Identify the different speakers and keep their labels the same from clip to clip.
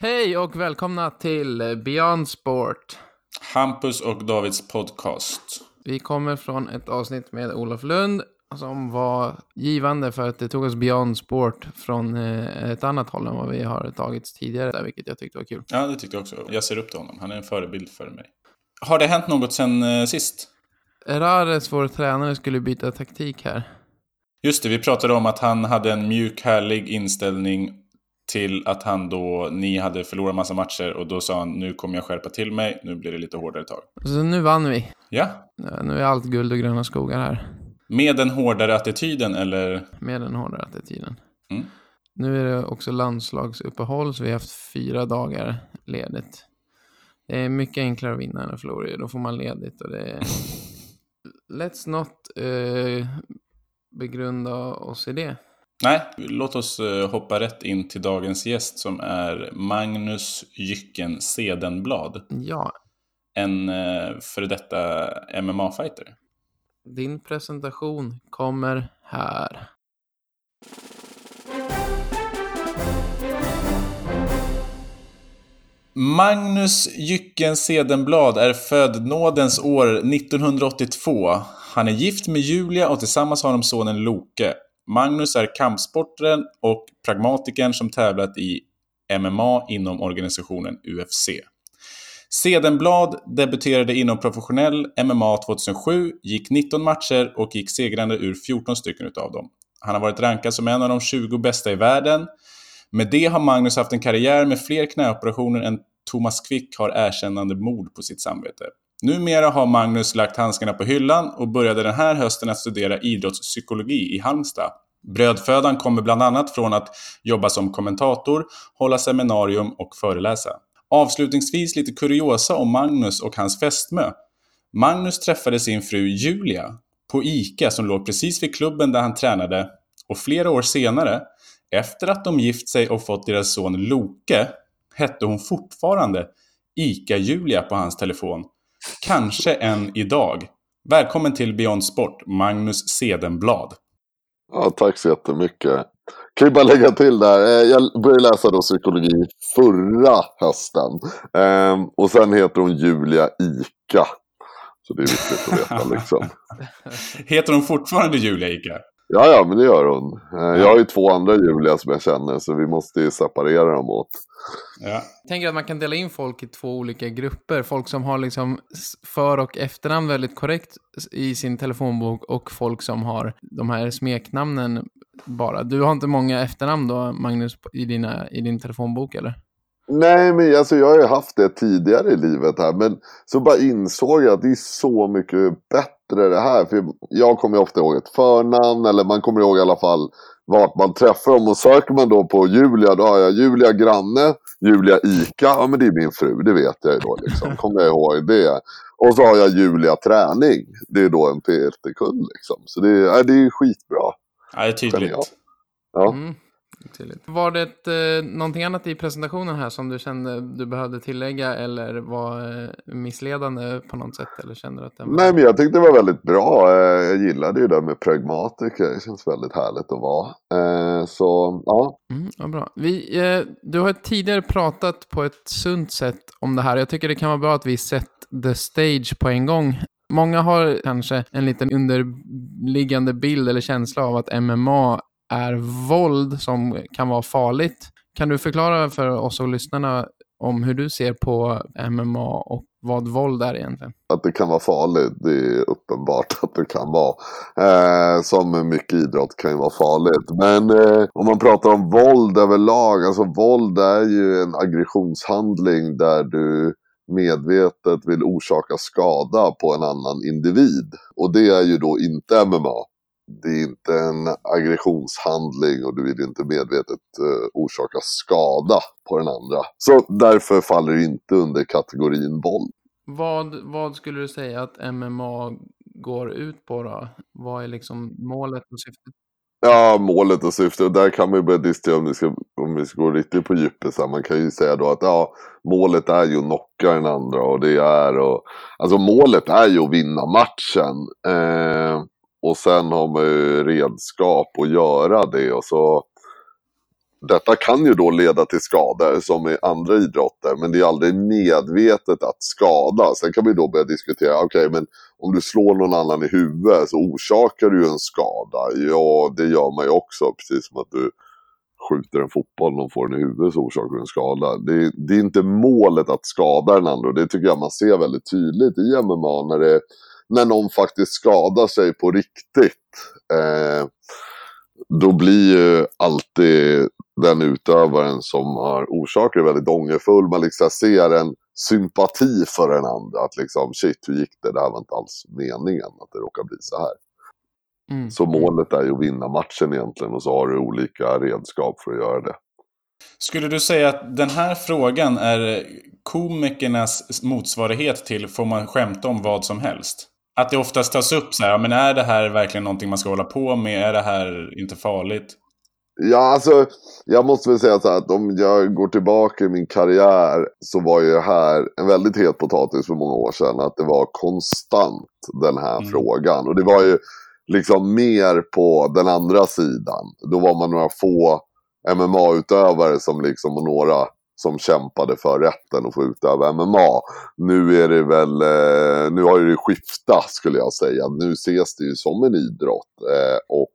Speaker 1: Hej och välkomna till Beyond Sport.
Speaker 2: Hampus och Davids podcast.
Speaker 1: Vi kommer från ett avsnitt med Olof Lund som var givande för att det tog oss Beyond Sport från eh, ett annat håll än vad vi har tagits tidigare, vilket jag tyckte var kul.
Speaker 2: Ja, det tyckte jag också. Jag ser upp till honom. Han är en förebild för mig. Har det hänt något sen eh, sist?
Speaker 1: Rares, vår tränare, skulle byta taktik här.
Speaker 2: Just det, vi pratade om att han hade en mjuk, härlig inställning till att han då, ni hade förlorat massa matcher och då sa han nu kommer jag skärpa till mig, nu blir det lite hårdare tag.
Speaker 1: Så nu vann vi.
Speaker 2: Ja.
Speaker 1: Nu är allt guld och gröna skogar här.
Speaker 2: Med den hårdare attityden eller?
Speaker 1: Med den hårdare attityden.
Speaker 2: Mm.
Speaker 1: Nu är det också landslagsuppehåll så vi har haft fyra dagar ledigt. Det är mycket enklare att vinna än att förlora. Då får man ledigt och det är... Let's not uh, begrunda oss i det.
Speaker 2: Nej, låt oss uh, hoppa rätt in till dagens gäst som är Magnus Jycken Sedenblad.
Speaker 1: Ja.
Speaker 2: En uh, före detta MMA-fighter.
Speaker 1: Din presentation kommer här.
Speaker 2: Magnus Jycken Sedenblad är född nådens år 1982. Han är gift med Julia och tillsammans har de sonen Loke. Magnus är kampsportaren och pragmatikern som tävlat i MMA inom organisationen UFC. Sedenblad debuterade inom professionell MMA 2007, gick 19 matcher och gick segrande ur 14 stycken utav dem. Han har varit rankad som en av de 20 bästa i världen. Med det har Magnus haft en karriär med fler knäoperationer än Thomas Quick har erkännande mord på sitt samvete. Numera har Magnus lagt handskarna på hyllan och började den här hösten att studera idrottspsykologi i Halmstad. Brödfödan kommer bland annat från att jobba som kommentator, hålla seminarium och föreläsa. Avslutningsvis lite kuriosa om Magnus och hans fästmö. Magnus träffade sin fru Julia på ICA som låg precis vid klubben där han tränade och flera år senare, efter att de gift sig och fått deras son Loke, hette hon fortfarande ICA-Julia på hans telefon. Kanske än idag. Välkommen till Beyond Sport, Magnus Sedenblad.
Speaker 3: Ja, tack så jättemycket. Kan ju bara lägga till där, eh, jag började läsa då psykologi förra hösten. Ehm, och sen heter hon Julia Ica. Så det är viktigt att veta liksom.
Speaker 2: heter hon fortfarande Julia Ica?
Speaker 3: Ja, ja, men det gör hon. Ehm, jag har ju två andra Julia som jag känner, så vi måste ju separera dem åt.
Speaker 1: Ja. Jag tänker att man kan dela in folk i två olika grupper. Folk som har liksom för och efternamn väldigt korrekt i sin telefonbok och folk som har de här smeknamnen bara. Du har inte många efternamn då, Magnus, i, dina, i din telefonbok eller?
Speaker 3: Nej, men alltså jag har ju haft det tidigare i livet här. Men så bara insåg jag att det är så mycket bättre det här. För jag kommer ju ofta ihåg ett förnamn, eller man kommer ihåg i alla fall vart man träffar dem. Och söker man då på Julia, då har jag Julia Granne, Julia Ica. Ja, men det är min fru, det vet jag ju då liksom. Kommer jag ihåg det. Och så har jag Julia Träning. Det är då en PT-kund liksom. Så det, är, det är skitbra.
Speaker 2: Ja, det är tydligt.
Speaker 3: Ja. Mm.
Speaker 1: Tydligt. Var det eh, någonting annat i presentationen här som du kände du behövde tillägga eller var eh, missledande på något sätt? Eller kände du att den var...
Speaker 3: Nej, men jag tyckte det var väldigt bra. Eh, jag gillade ju det med pragmatiker. Det känns väldigt härligt att vara. Eh, så, ja.
Speaker 1: Mm, ja bra. Vi, eh, du har tidigare pratat på ett sunt sätt om det här. Jag tycker det kan vara bra att vi sett the stage på en gång. Många har kanske en liten underliggande bild eller känsla av att MMA är våld som kan vara farligt. Kan du förklara för oss och lyssnarna om hur du ser på MMA och vad våld är egentligen?
Speaker 3: Att det kan vara farligt, det är uppenbart att det kan vara. Eh, som mycket idrott kan ju vara farligt. Men eh, om man pratar om våld överlag, alltså våld är ju en aggressionshandling där du medvetet vill orsaka skada på en annan individ. Och det är ju då inte MMA det är inte en aggressionshandling och du vill inte medvetet uh, orsaka skada på den andra. Så därför faller det inte under kategorin våld.
Speaker 1: Vad, vad skulle du säga att MMA går ut på då? Vad är liksom målet och syftet?
Speaker 3: Ja, målet och syftet. Och där kan man ju börja diskutera om, vi ska, om vi ska gå riktigt på djupet. Så man kan ju säga då att ja, målet är ju att knocka den andra. Och det är och, alltså målet är ju att vinna matchen. Eh, och sen har man ju redskap att göra det och så detta kan ju då leda till skador som i andra idrotter, men det är aldrig medvetet att skada. Sen kan vi då börja diskutera, okej, okay, men om du slår någon annan i huvudet så orsakar du ju en skada. Ja, det gör man ju också, precis som att du skjuter en fotboll och någon får den i huvudet så orsakar du en skada. Det, det, är inte målet att skada den andra och det tycker jag man ser väldigt tydligt i MMA när, det, när någon faktiskt skadar sig på riktigt. Eh, då blir ju alltid den utövaren som har orsakat väldigt ångerfull. Man liksom ser en sympati för den andra. Att liksom, shit, hur gick det? Det här var inte alls meningen att det råkar bli så här. Mm. Så målet är ju att vinna matchen egentligen och så har du olika redskap för att göra det.
Speaker 2: Skulle du säga att den här frågan är komikernas motsvarighet till får man skämta om vad som helst? Att det oftast tas upp så här, men är det här verkligen någonting man ska hålla på med? Är det här inte farligt?
Speaker 3: Ja, alltså jag måste väl säga så här att om jag går tillbaka i min karriär så var ju det här en väldigt het potatis för många år sedan. Att det var konstant den här mm. frågan. Och det var ju liksom mer på den andra sidan. Då var man några få MMA-utövare som liksom och några som kämpade för rätten att få utöva MMA. Nu är det väl, eh, nu har det skiftat skulle jag säga. Nu ses det ju som en idrott. Eh, och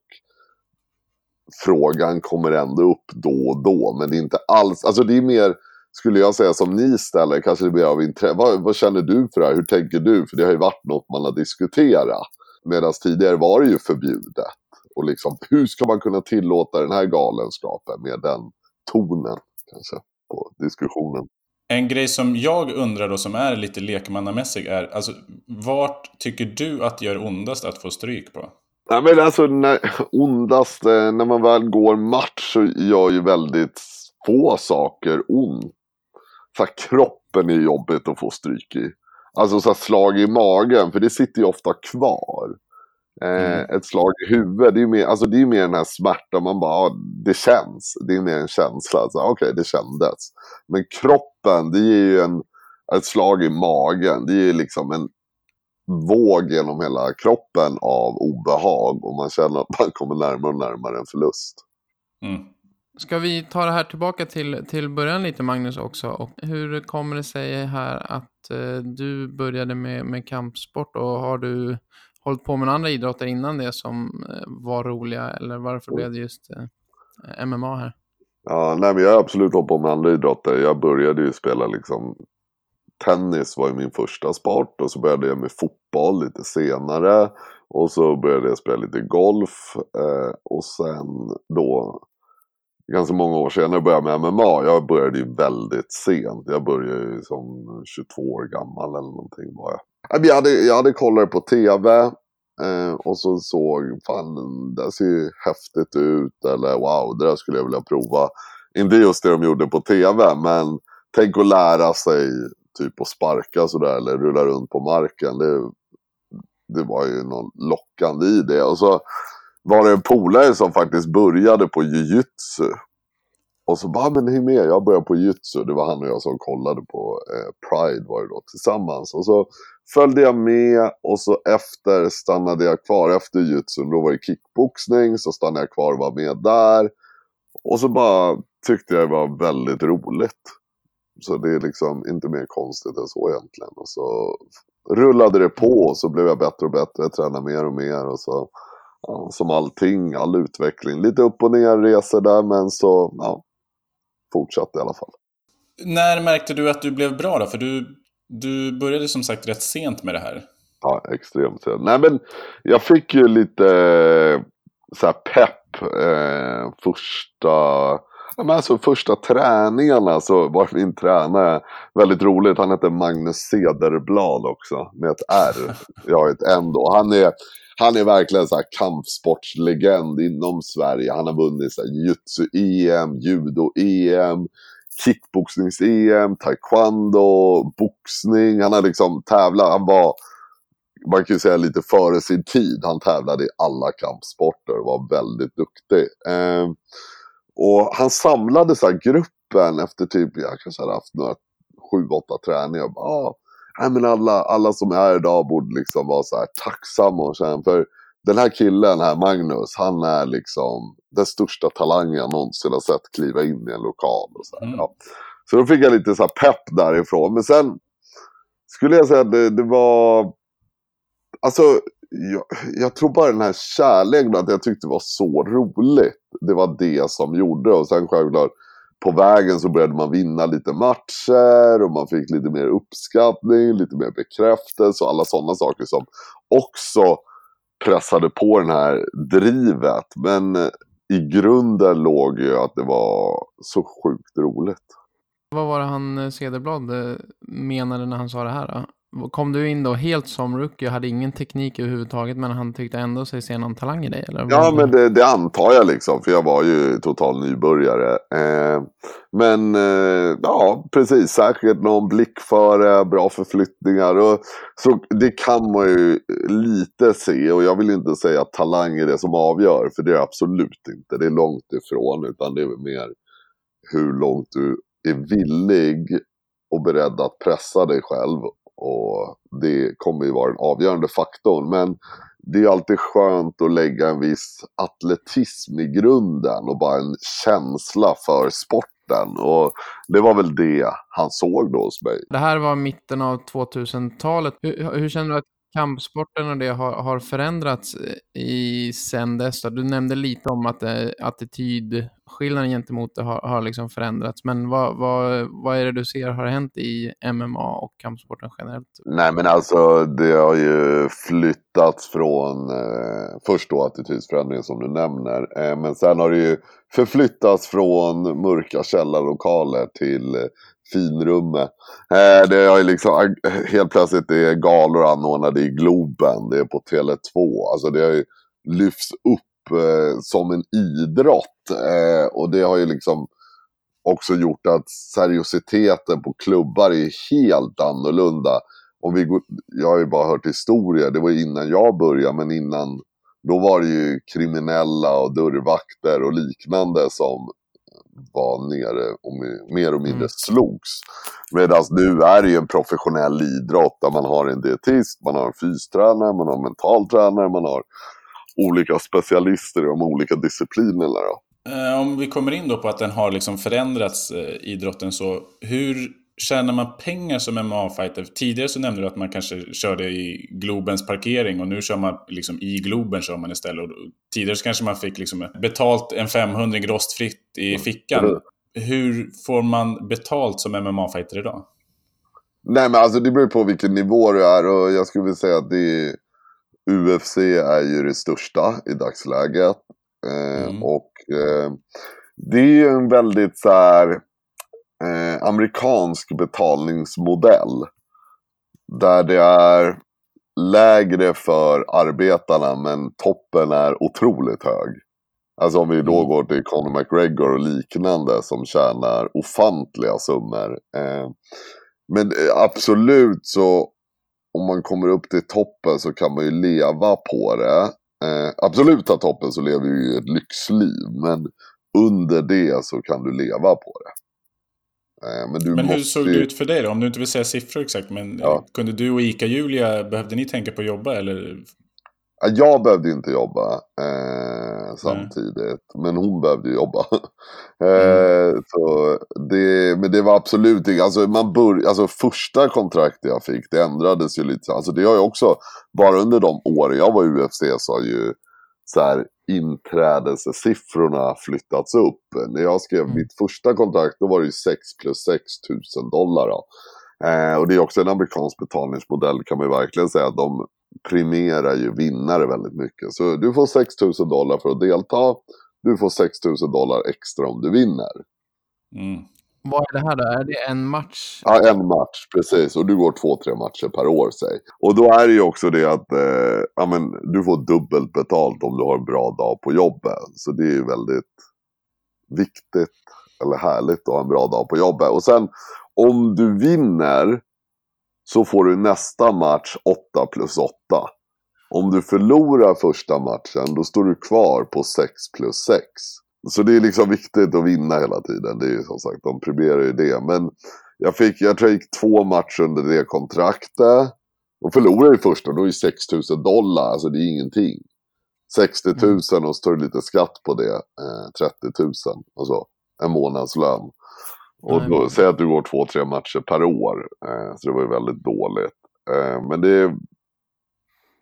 Speaker 3: frågan kommer ändå upp då och då. Men det är inte alls, alltså det är mer, skulle jag säga som ni ställer, kanske det är mer av intresse. Vad, vad, känner du för det här? Hur tänker du? För det har ju varit något man har diskuterat. Medan tidigare var det ju förbjudet. Och liksom, hur ska man kunna tillåta den här galenskapen med den tonen kanske på diskussionen?
Speaker 2: En grej som jag undrar då som är lite lekmannamässig är, alltså vart tycker du att det gör ondast att få stryk på?
Speaker 3: Nej men alltså när, ondast, eh, när man väl går match så gör ju väldigt få saker ont. Så här, kroppen är jobbigt att få stryk i. Alltså så här, slag i magen, för det sitter ju ofta kvar. Eh, mm. Ett slag i huvudet, det är mer, alltså, det är mer den här smärtan, man bara, ah, det känns. Det är mer en känsla, alltså, okej okay, det kändes. Men kroppen, det ger ju en, ett slag i magen, det är liksom en våg genom hela kroppen av obehag och man känner att man kommer närmare och närmare en förlust.
Speaker 1: Mm. Ska vi ta det här tillbaka till, till början lite Magnus också? Och hur kommer det sig här att eh, du började med, med kampsport och har du hållit på med andra idrotter innan det som eh, var roliga eller varför blev det just eh, MMA här?
Speaker 3: Ja, nej men jag har absolut hållit på med andra idrotter. Jag började ju spela liksom tennis var ju min första sport och så började jag med fotboll lite senare. Och så började jag spela lite golf eh, och sen då ganska många år senare började jag med MMA. Jag började ju väldigt sent. Jag började ju som 22 år gammal eller någonting var jag. Jag hade, jag hade kollat på tv eh, och så såg, fan det ser ju häftigt ut eller wow, det där skulle jag vilja prova. Inte just det de gjorde på tv men tänk att lära sig typ att sparka sådär eller rulla runt på marken. Det, det var ju någon lockande i det. Och så var det en polare som faktiskt började på jujutsu. Och så bara, ah, men häng med, jag började på Jutsu Det var han och jag som kollade på eh, Pride var det då tillsammans. Och så följde jag med och så efter stannade jag kvar efter jutsun. Då var det kickboxning, så stannade jag kvar och var med där. Och så bara tyckte jag det var väldigt roligt. Så det är liksom inte mer konstigt än så egentligen. Och så rullade det på och så blev jag bättre och bättre, tränade mer och mer. Och så, ja, som allting, all utveckling. Lite upp och ner resor där men så ja, fortsatte i alla fall.
Speaker 2: När märkte du att du blev bra då? För du, du började som sagt rätt sent med det här.
Speaker 3: Ja, extremt sent. Nej men jag fick ju lite så här pepp eh, första men alltså första träningarna så var min tränare väldigt roligt. Han heter Magnus Cederblad också med ett R. Jag har ett N då. Han är, han är verkligen så här kampsportslegend inom Sverige. Han har vunnit jujutsu-EM, judo-EM, kickboxnings-EM, taekwondo, boxning. Han har liksom tävlat. Han var man kan ju säga lite före sin tid. Han tävlade i alla kampsporter och var väldigt duktig. Eh, och han samlade så gruppen efter typ, jag kanske hade haft några sju, åtta träningar. Och bara, ah, nej, men alla, alla som är idag borde liksom vara så här tacksamma och känna. För den här killen här, Magnus, han är liksom den största talangen jag någonsin har sett kliva in i en lokal. Och så, mm. ja. så då fick jag lite så pepp därifrån. Men sen skulle jag säga att det, det var... Alltså, jag, jag, tror bara den här kärleken, att jag tyckte det var så roligt. Det var det som gjorde och sen självklart på vägen så började man vinna lite matcher och man fick lite mer uppskattning, lite mer bekräftelse och alla sådana saker som också pressade på den här drivet. Men eh, i grunden låg ju att det var så sjukt roligt.
Speaker 1: Vad var det han eh, Cederblad eh, menade när han sa det här? Då? Kom du in då helt som rookie och hade ingen teknik överhuvudtaget men han tyckte ändå sig se någon talang i dig? Eller?
Speaker 3: Ja, men det, det, antar jag liksom för jag var ju total nybörjare. Eh, men eh, ja, precis. Säkert någon blick för bra förflyttningar. Och, så det kan man ju lite se och jag vill inte säga att talang är det som avgör för det är absolut inte. Det är långt ifrån utan det är mer hur långt du är villig och beredd att pressa dig själv och det kommer ju vara den avgörande faktorn. Men det är alltid skönt att lägga en viss atletism i grunden och bara en känsla för sporten. Och det var väl det han såg då hos mig.
Speaker 1: Det här var mitten av 2000-talet. Hur, hur känner du att kampsporten och det har, har förändrats eh, i sen dess? Då? Du nämnde lite om att eh, attitydskillnaden gentemot det har, har liksom förändrats. Men vad, vad, vad är det du ser har hänt i MMA och kampsporten generellt?
Speaker 3: Nej men alltså det har ju flyttats från eh, först då attitydsförändringen som du nämner. Eh, men sen har det ju förflyttats från mörka källarlokaler till eh, finrummet. Eh, det är liksom, eh, helt plötsligt det är galor anordnade i Globen, det är på Tele2. Alltså det har ju lyfts upp eh, som en idrott. Eh, och det har ju liksom också gjort att seriositeten på klubbar är helt annorlunda. Om vi går, jag har ju bara hört historier, det var innan jag började, men innan då var det ju kriminella och dörrvakter och liknande som var nere och mer och mindre mm. slogs. Medan nu är det ju en professionell idrott där man har en dietist, man har en fystränare, man har en mentaltränare, man har olika specialister i de olika disciplinerna. Då.
Speaker 2: Eh, om vi kommer in då på att den har liksom förändrats, eh, idrotten, så hur tjänar man pengar som MMA-fighter? Tidigare så nämnde du att man kanske körde i Globens parkering och nu kör man liksom i Globen kör man istället. Och tidigare så kanske man fick liksom betalt en 500 rostfritt i fickan. Mm. Hur får man betalt som MMA-fighter idag?
Speaker 3: Nej men alltså det beror på vilken nivå du är och jag skulle vilja säga att det är, UFC är ju det största i dagsläget. Eh, mm. Och eh, det är ju en väldigt så här eh, amerikansk betalningsmodell. Där det är lägre för arbetarna men toppen är otroligt hög. Alltså om vi då mm. går till Conor McGregor och liknande som tjänar ofantliga summor. Eh, men eh, absolut så om man kommer upp till toppen så kan man ju leva på det. Eh, absoluta toppen så lever du ju ett lyxliv men under det så kan du leva på det.
Speaker 2: Eh, men, men hur såg det ut för dig då? Om du inte vill säga siffror exakt. Men ja. kunde du och ICA-Julia, behövde ni tänka på att jobba eller?
Speaker 3: Jag behövde inte jobba eh, samtidigt. Mm. Men hon behövde jobba. eh, mm. så det, men det var absolut inte, alltså, man bör, alltså första kontraktet jag fick det ändrades ju lite. Alltså det har ju också, bara under de åren jag var i UFC så har ju så här, inträdessiffrorna flyttats upp. När jag skrev mm. mitt första kontrakt då var det ju 6 plus 6 tusen dollar. Eh, och det är också en amerikansk betalningsmodell kan man ju verkligen säga. att De primerar ju vinnare väldigt mycket. Så du får 6 000 dollar för att delta. Du får 6 000 dollar extra om du vinner.
Speaker 1: Mm. Vad är det här då? Är det en match?
Speaker 3: Ja, en match, precis. Och du går två, tre matcher per år, säg. Och då är det ju också det att eh, ja, men, du får dubbelt betalt om du har en bra dag på jobbet. Så det är ju väldigt viktigt, eller härligt att ha en bra dag på jobbet. Och sen, om du vinner så får du nästa match 8 plus 8. Om du förlorar första matchen, då står du kvar på 6 plus 6. Så det är liksom viktigt att vinna hela tiden. Det är ju som sagt, de premierar ju det. Men jag, fick, jag tror jag gick två matcher under det kontraktet. Och förlorade i första, då är det 6 000 dollar. Alltså det är ingenting. 60 000 och så tar du lite skatt på det, eh, 30 000. Alltså en månadslön. Och då, säg att du går två, tre matcher per år. Eh, så det var ju väldigt dåligt. Eh, men det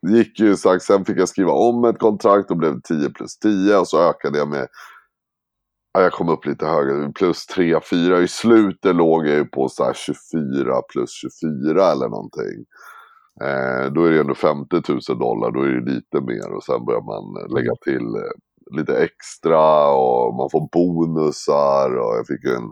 Speaker 3: gick ju sagt, sen fick jag skriva om ett kontrakt och blev 10 plus 10 och så ökade jag med jag kom upp lite högre, plus 3, 4. I slutet låg jag ju på så 24 plus 24 eller någonting. Eh, då är det ändå 50 000 dollar, då är det lite mer och sen börjar man lägga till eh, lite extra och man får bonusar och jag fick en,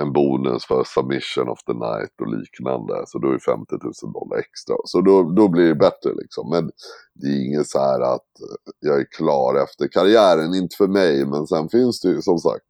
Speaker 3: en bonus för submission of the night och liknande. Så då är det 50 000 dollar extra. Så då, då blir det bättre liksom. Men det är inget så här att eh, jag är klar efter karriären, inte för mig. Men sen finns det ju som sagt,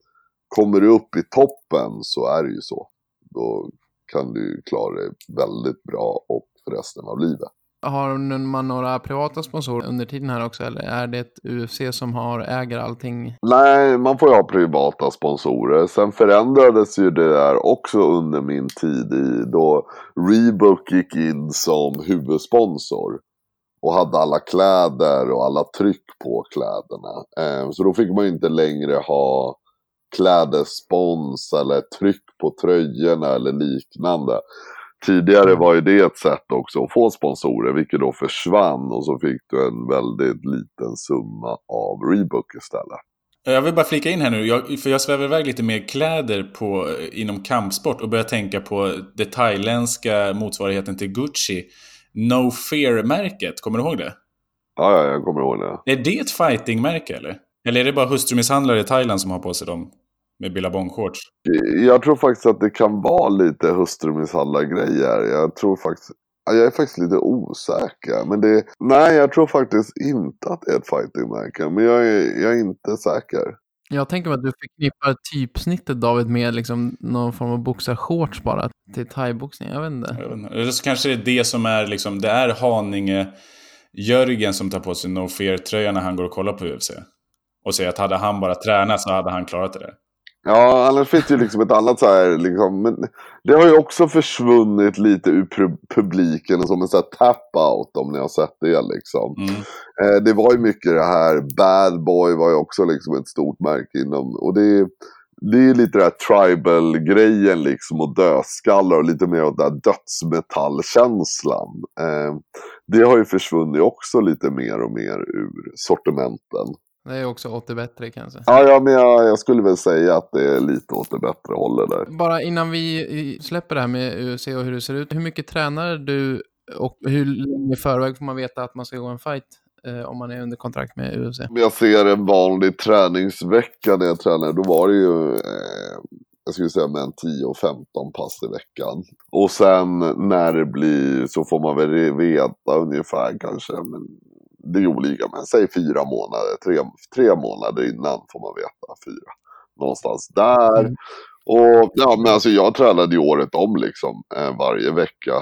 Speaker 3: kommer du upp i toppen så är det ju så. Då kan du klara dig väldigt bra och för resten av livet.
Speaker 1: Har man några privata sponsorer under tiden här också eller är det ett UFC som har, äger allting?
Speaker 3: Nej, man får ju ha privata sponsorer. Sen förändrades ju det där också under min tid i då Reebok gick in som huvudsponsor. Och hade alla kläder och alla tryck på kläderna. Ehm, så då fick man ju inte längre ha klädespons eller tryck på tröjorna eller liknande. Tidigare var ju det ett sätt också att få sponsorer, vilket då försvann och så fick du en väldigt liten summa av Reebok istället.
Speaker 2: Jag vill bara flika in här nu, jag, för jag svävar iväg lite med kläder på, inom kampsport och börjar tänka på det thailändska motsvarigheten till Gucci. No Fear-märket, kommer du ihåg det?
Speaker 3: Ja, ja, jag kommer ihåg det.
Speaker 2: Är det ett fighting-märke eller? Eller är det bara hustrumisshandlare i Thailand som har på sig dem? Med billabong-shorts?
Speaker 3: Jag tror faktiskt att det kan vara lite hustrumisshandlargrejer. Jag tror faktiskt... Jag är faktiskt lite osäker. Men det... Nej, jag tror faktiskt inte att det är ett fightingmärke. Men jag är, jag är inte säker.
Speaker 1: Jag tänker mig att du förknippar typsnittet David med liksom någon form av boxarshorts bara till thaiboxning. Jag vet inte. Jag vet inte.
Speaker 2: Eller så kanske det är det som är liksom, det är Haninge Jörgen som tar på sig No Fear-tröjan när han går och kollar på UFC. Och säger att hade han bara tränat så hade han klarat det där.
Speaker 3: Ja, annars finns det ju liksom ett annat så här, liksom, men det har ju också försvunnit lite ur publiken som en sån här tap-out om ni har sett det liksom. Mm. Eh, det var ju mycket det här, Bad Boy var ju också liksom ett stort märke inom, och det det är lite den här tribal-grejen liksom och dödskallar och lite mer av den där dödsmetallkänslan. Eh, det har ju försvunnit också lite mer och mer ur sortimenten.
Speaker 1: Det är också åt det bättre kanske.
Speaker 3: Ja, ja men jag, jag, skulle väl säga att det är lite åt det bättre hållet där.
Speaker 1: Bara innan vi släpper det här med UFC och hur det ser ut. Hur mycket tränar du och hur länge i förväg får man veta att man ska gå en fight? Eh, om man är under kontrakt med UFC.
Speaker 3: Om jag ser en vanlig träningsvecka när jag tränar, då var det ju eh, jag skulle säga med en 10-15 pass i veckan. Och sen när det blir så får man väl veta ungefär kanske, men det är olika, men säg fyra månader, tre, tre månader innan får man veta, fyra. Någonstans där. Mm. Och ja, men alltså jag tränade ju året om liksom, eh, varje vecka.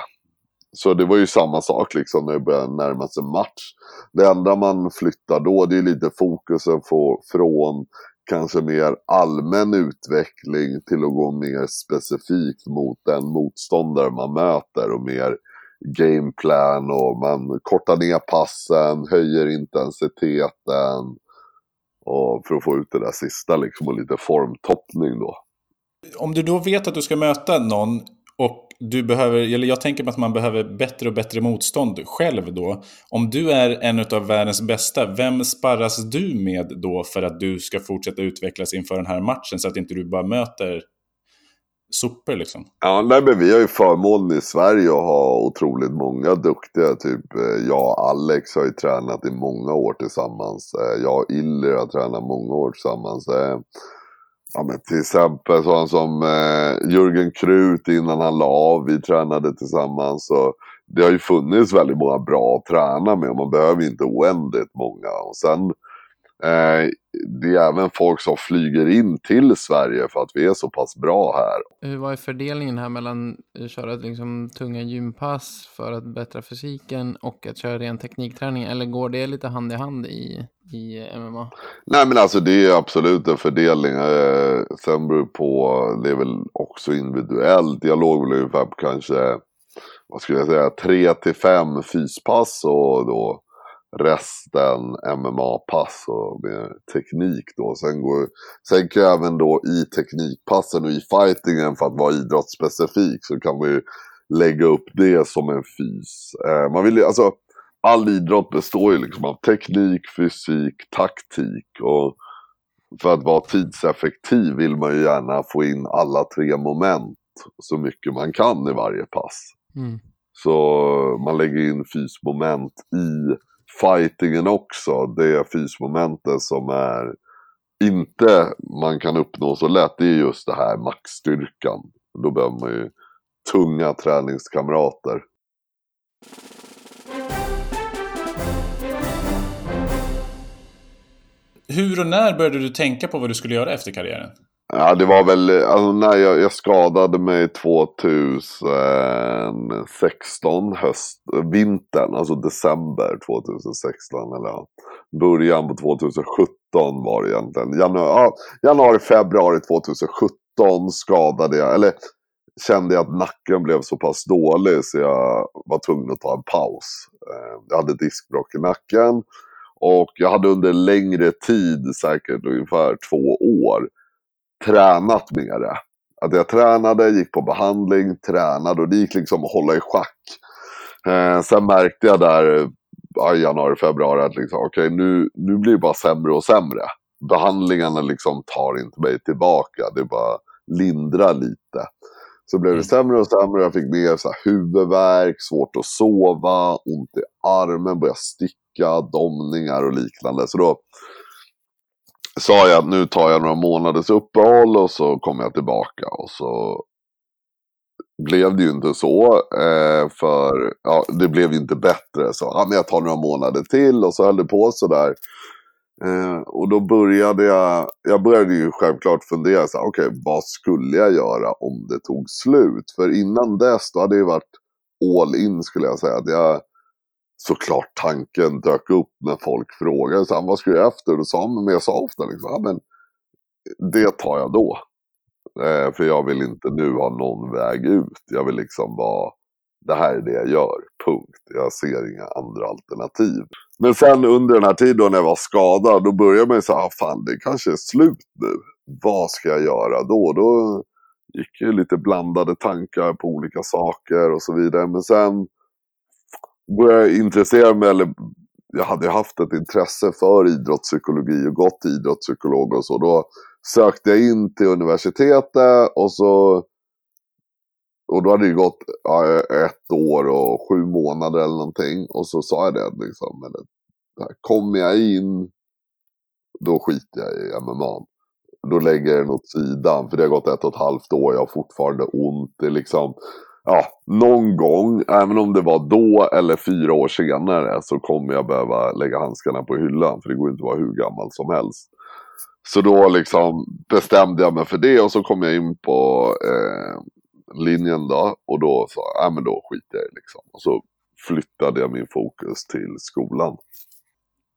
Speaker 3: Så det var ju samma sak liksom när det började närma sig match. Det enda man flyttar då, det är lite fokusen från kanske mer allmän utveckling till att gå mer specifikt mot den motståndare man möter och mer gameplan och man kortar ner passen, höjer intensiteten och för att få ut det där sista liksom och lite formtoppning då.
Speaker 2: Om du då vet att du ska möta någon och du behöver, eller jag tänker mig att man behöver bättre och bättre motstånd själv då. Om du är en av världens bästa, vem sparras du med då för att du ska fortsätta utvecklas inför den här matchen så att inte du bara möter sopor liksom.
Speaker 3: Ja, nej, men vi har ju förmånen i Sverige att ha otroligt många duktiga. Typ eh, jag och Alex har ju tränat i många år tillsammans. Eh, jag och Iller har tränat många år tillsammans. Eh, ja, men till exempel sådana som Jörgen Krut innan han la av. Vi tränade tillsammans. Och det har ju funnits väldigt många bra att träna med. och Man behöver inte oändligt många. Och sen Eh, det är även folk som flyger in till Sverige för att vi är så pass bra här.
Speaker 1: Hur var är fördelningen här mellan att köra liksom tunga gympass för att bättra fysiken och att köra ren teknikträning? Eller går det lite hand i hand i, i MMA?
Speaker 3: Nej men alltså det är absolut en fördelning. Eh, sen beror på, det är väl också individuellt. Jag låg väl ungefär på kanske, vad skulle jag säga, tre till fem fyspass och då resten MMA-pass och med teknik då. Sen, går, sen kan jag även då i teknikpassen och i fightingen för att vara idrottsspecifik så kan man ju lägga upp det som en fys. Eh, man vill ju, alltså all idrott består ju liksom av teknik, fysik, taktik och för att vara tidseffektiv vill man ju gärna få in alla tre moment så mycket man kan i varje pass.
Speaker 1: Mm.
Speaker 3: Så man lägger in fysmoment i fightingen också. Det fysmomentet som är inte man kan uppnå så lätt, det är just det här maxstyrkan. Då behöver man ju tunga träningskamrater.
Speaker 2: Hur och när började du tänka på vad du skulle göra efter karriären?
Speaker 3: Ja, det var väl, alltså när jag, jag skadade mig 2016, höst, vintern, alltså december 2016. Eller ja, början på 2017 var det egentligen. Januari, ja, januari, februari 2017 skadade jag, eller kände jag att nacken blev så pass dålig så jag var tvungen att ta en paus. Eh, jag hade diskbråck i nacken. Och jag hade under längre tid, säkert ungefär två år, tränat det. Att jag tränade, gick på behandling, tränade och det gick liksom att hålla i schack. Eh, sen märkte jag där ja, januari, februari att liksom, okej nu, nu blir det bara sämre och sämre. Behandlingarna liksom tar inte mig tillbaka, det bara lindrar lite. Så blev det
Speaker 2: Mm.
Speaker 3: sämre och sämre, jag fick mer så här, huvudvärk, svårt att sova, ont i armen, började sticka, domningar och liknande. Så då sa jag att nu tar jag några månaders uppehåll och så kommer jag tillbaka. Och så blev det ju inte så. Eh, för ja, det blev ju inte bättre. Så ja, men jag tar några månader till och så höll det på sådär. Eh, och då började jag, jag började ju självklart fundera så här, okej vad skulle jag göra om det tog slut? För innan dess då hade det ju varit all in skulle jag säga. Att jag, såklart tanken dök upp när folk frågade så vad ska jag göra efter? Och sa, men jag sa ofta liksom, ja, men det tar jag då. Eh, för jag vill inte nu ha någon väg ut. Jag vill liksom vara, det här är det jag gör, punkt. Jag ser inga andra alternativ. Men sen under den här tiden då när jag var skadad, då började man ju säga, ah, fan det kanske är slut nu. Vad ska jag göra då? Då gick ju lite blandade tankar på olika saker och så vidare. Men sen började jag intressera mig, eller jag hade ju haft ett intresse för idrottspsykologi och gått till idrottspsykolog och så. Då sökte jag in till universitetet och så och då hade det gått ja, ett år och sju månader eller någonting. Och så sa jag det liksom. Kommer jag in, då skiter jag i MMA. Då lägger jag den åt sidan. För det har gått ett och ett halvt år. Jag har fortfarande ont. Det är liksom, ja, någon gång, även om det var då eller fyra år senare. Så kommer jag behöva lägga handskarna på hyllan. För det går inte att vara hur gammal som helst. Så då liksom bestämde jag mig för det. Och så kom jag in på eh, linjen då. Och då sa jag, ja men då skiter jag i liksom. Och så flyttade jag min fokus till skolan.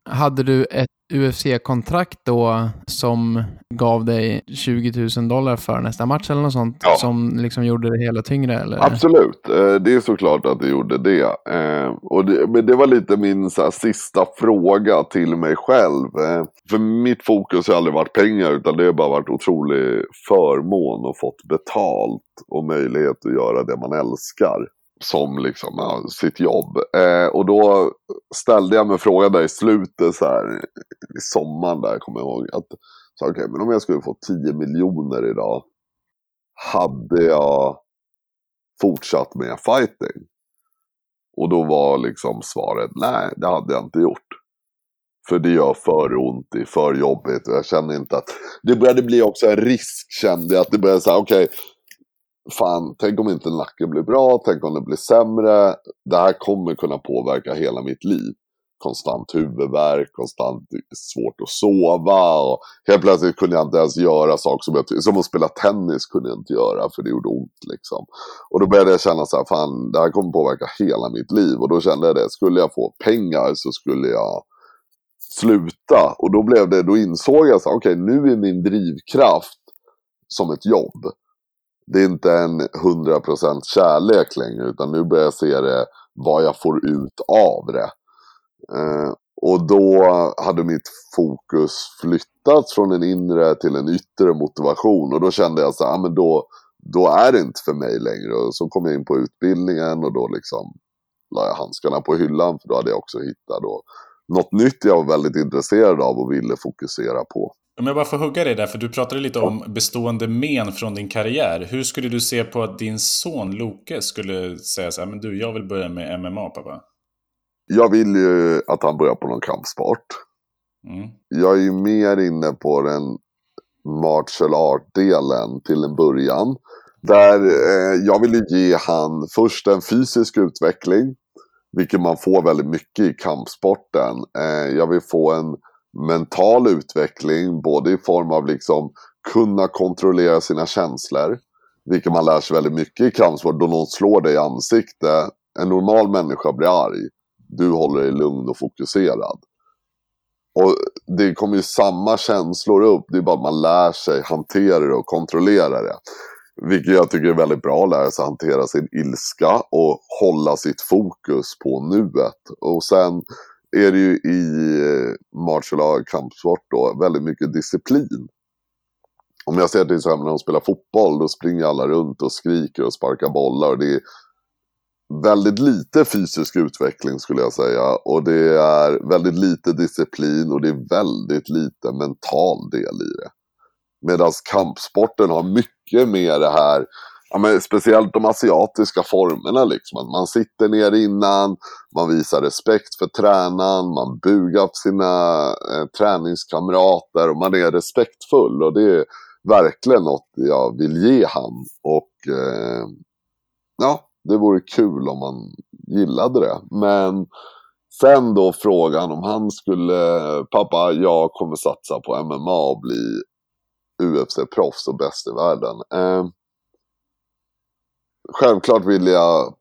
Speaker 1: Hade du ett UFC-kontrakt då som gav dig 20 000 dollar för nästa match eller något sånt?
Speaker 3: Ja.
Speaker 1: Som liksom gjorde det hela tyngre? Eller?
Speaker 3: Absolut, eh, det är såklart att det gjorde det. Eh, Och det, men det var lite min så här, sista fråga till mig själv. Eh, För mitt fokus har aldrig varit pengar utan det har bara varit otrolig förmån och fått betalt och möjlighet att göra det man älskar som liksom ja, sitt jobb. Eh, och då ställde jag mig frågan där i slutet så här i sommaren där kommer jag ihåg att så, okay, men om jag skulle få 10 miljoner idag hade jag fortsatt med fighting? Och då var liksom svaret nej, det hade jag inte gjort. För det gör för ont, det är för jobbigt och jag känner inte att... Det började bli också en risk kände jag, att det började säga okej, fan, tänk om inte nacken blir bra, tänk om det blir sämre. Det här kommer kunna påverka hela mitt liv. Konstant huvudvärk, konstant svårt att sova och helt plötsligt kunde jag inte ens göra saker som jag Som att spela tennis kunde jag inte göra för det gjorde ont liksom. Och då började jag känna så här, fan det här kommer påverka hela mitt liv. Och då kände jag det, skulle jag få pengar så skulle jag sluta. Och då blev det, då insåg jag så här, okej nu är min drivkraft som ett jobb. Det är inte en 100% kärlek längre utan nu börjar jag se det vad jag får ut av det. Eh, Och då hade mitt fokus flyttats från en inre till en yttre motivation. Och då kände jag så här, ah, men då, då är det inte för mig längre. Och så kom jag in på utbildningen och då liksom la jag handskarna på hyllan. För då hade jag också hittat då något nytt jag var väldigt intresserad av och ville fokusera på.
Speaker 2: Om jag bara får hugga dig där, för du pratade lite om bestående men från din karriär. Hur skulle du se på att din son Loke skulle säga så här, men du, jag vill börja med MMA pappa?
Speaker 3: Jag vill ju att han börjar på någon kampsport. Mm. Jag är ju mer inne på den martial art-delen till en början. Där eh, jag vill ju ge han först en fysisk utveckling. Vilket man får väldigt mycket i kampsporten. Eh, jag vill få en mental utveckling, både i form av liksom kunna kontrollera sina känslor. Vilket man lär sig väldigt mycket i kampsport, då någon slår dig i ansiktet. En normal människa blir arg. Du håller dig lugn och fokuserad. Och det kommer ju samma känslor upp, det är bara att man lär sig hantera det och kontrollera det. Vilket jag tycker är väldigt bra att lära sig hantera sin ilska och hålla sitt fokus på nuet. Och sen är det ju i eh, martial art kampsport då väldigt mycket disciplin. Om jag ser till exempel när de spelar fotboll, då springer alla runt och skriker och sparkar bollar. Och det är väldigt lite fysisk utveckling skulle jag säga. Och det är väldigt lite disciplin och det är väldigt lite mental del i det. Medan kampsporten har mycket mer det här ja, men speciellt de asiatiska formerna. Liksom. Att man sitter ner innan, man visar respekt för tränaren, man bugar för sina eh, träningskamrater och man är respektfull. Och det är verkligen något jag vill ge han. Och eh, ja, det vore kul om man gillade det. Men sen då frågan om han skulle, pappa jag kommer satsa på MMA och bli UFC-proffs och bäst i världen. Eh, självklart vill jag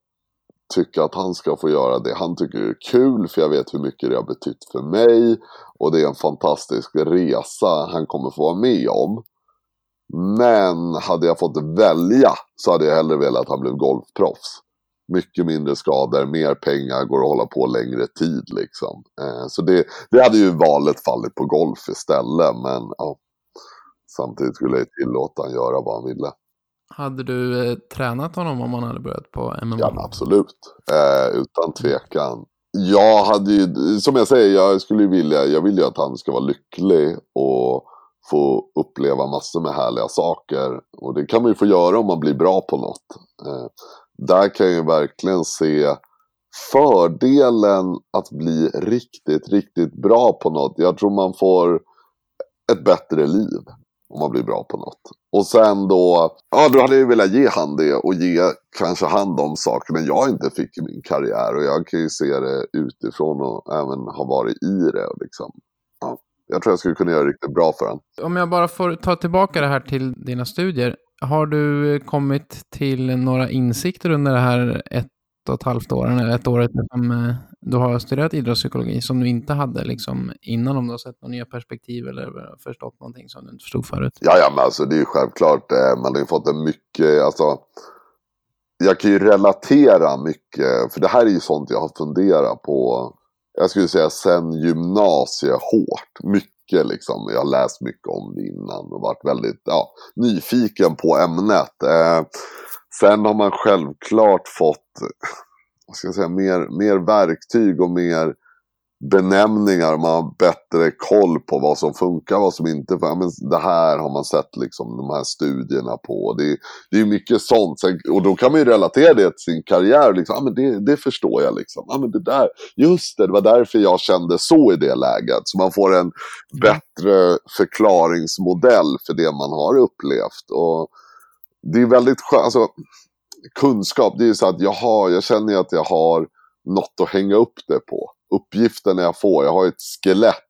Speaker 3: tycka att han ska få göra det han tycker är kul för jag vet hur mycket det har betytt för mig och det är en fantastisk resa han kommer få vara med om. Men hade jag fått välja så hade jag hellre velat att han blev golfproffs. Mycket mindre skador, mer pengar, går att hålla på längre tid liksom. Eh, så det, det hade ju valet fallit på golf istället men ja, samtidigt skulle jag tillåta han göra vad han ville.
Speaker 1: Hade du eh, tränat honom om han hade börjat på MMA?
Speaker 3: Ja, absolut. Eh, utan tvekan. Jag hade ju, som jag säger, jag skulle vilja, jag vill ju att han ska vara lycklig och få uppleva massor med härliga saker. Och det kan man ju få göra om man blir bra på något. Eh, där kan jag ju verkligen se fördelen att bli riktigt, riktigt bra på något. Jag tror man får ett bättre liv om man blir bra på något. Och sen då, ja då hade jag velat ge han det och ge kanske han de sakerna jag inte fick i min karriär. Och jag kan ju se det utifrån och även ha varit i det. Och liksom, ja, jag tror jag skulle kunna göra det riktigt bra för honom.
Speaker 1: Om jag bara får ta tillbaka det här till dina studier. Har du kommit till några insikter under det här ett och ett halvt åren, eller ett året eh, som du har studerat idrottspsykologi som du inte hade liksom innan om du har sett några nya perspektiv eller förstått någonting som du inte förstod förut?
Speaker 3: Ja, ja men alltså det är ju självklart, eh, man har ju fått en mycket, alltså jag kan ju relatera mycket, för det här är ju sånt jag har funderat på, jag skulle säga sen gymnasiet hårt, mycket liksom, jag har läst mycket om det innan och varit väldigt ja, nyfiken på ämnet. Eh, Sen har man självklart fått vad ska jag säga, mer, mer verktyg och mer benämningar. Man har bättre koll på vad som funkar, vad som inte funkar. Men det här har man sett liksom, de här studierna på. Det, det är mycket sånt. Och då kan man ju relatera det till sin karriär. Liksom. Ja, men det, det förstår jag. Liksom. Ja, men det där, just det, det var därför jag kände så i det läget. Så man får en bättre förklaringsmodell för det man har upplevt. Och det är väldigt skönt, alltså kunskap, det är ju så att jag har, jag känner att jag har något att hänga upp det på. Uppgifterna jag får, jag har ett skelett.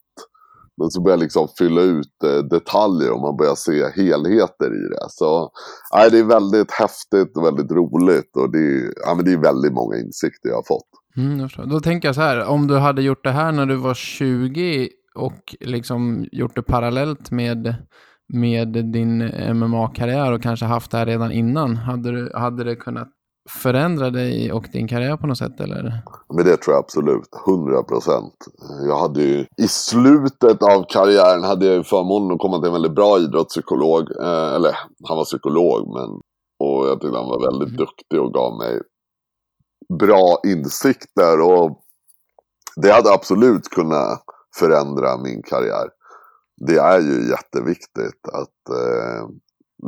Speaker 3: Men så börjar jag liksom fylla ut eh, detaljer och man börjar se helheter i det. Så nej, det är väldigt häftigt och väldigt roligt och det är, ja, men det är väldigt många insikter jag har fått.
Speaker 1: Mm, jag Då tänker jag så här, om du hade gjort det här när du var 20 och liksom gjort det parallellt med med din MMA-karriär och kanske haft det här redan innan, hade, du, hade det kunnat förändra dig och din karriär på något sätt eller?
Speaker 3: Men det tror jag absolut, 100 procent. Jag hade ju, i slutet av karriären hade jag ju förmånen att komma till en väldigt bra idrottspsykolog. Eh, eller han var psykolog, men och jag tyckte han var väldigt mm. duktig och gav mig bra insikter. Och det hade absolut kunnat förändra min karriär. Det är ju jätteviktigt att eh,